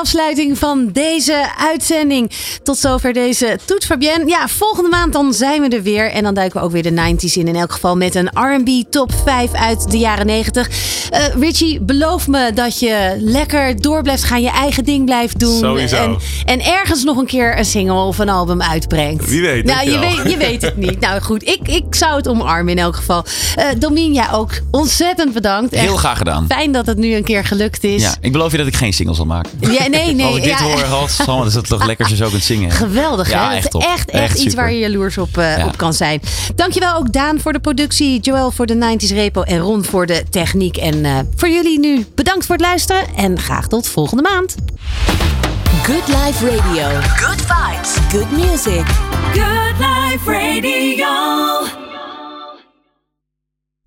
afsluiting van deze uitzending. Tot zover deze Toet Fabienne. Ja, volgende maand dan zijn we er weer. En dan duiken we ook weer de 90s in. In elk geval met een R&B top 5 uit de jaren 90. Eh, Richie, beloof me dat je lekker door blijft gaan. Je eigen ding blijft doen. Sowieso. En, en ergens nog een keer een single of een album uitbrengt. Wie weet, Nou, je weet, je weet het niet. Nou goed, ik, ik zou het omarmen in elk geval. Eh Domien, jij ook ontzettend bedankt. Heel graag gedaan. Fijn dat het nu een keer gelukt is. Ja, ik beloof je dat ik geen singles zal maken. Ja, nee, nee. Als ik dit ja, hoor, is het toch lekker als je zo kunt zingen. Geweldig, Ja, hè? echt echt, echt, iets super. waar je jaloers op, eh, Ja. op kan zijn. Dankjewel ook Daan voor de productie, Joël voor de 90s repo en Ron voor de techniek. En eh, voor jullie nu bedankt voor het luisteren en graag tot volgende maand. Good Life Radio. Good vibes. Good music. Good Life Radio.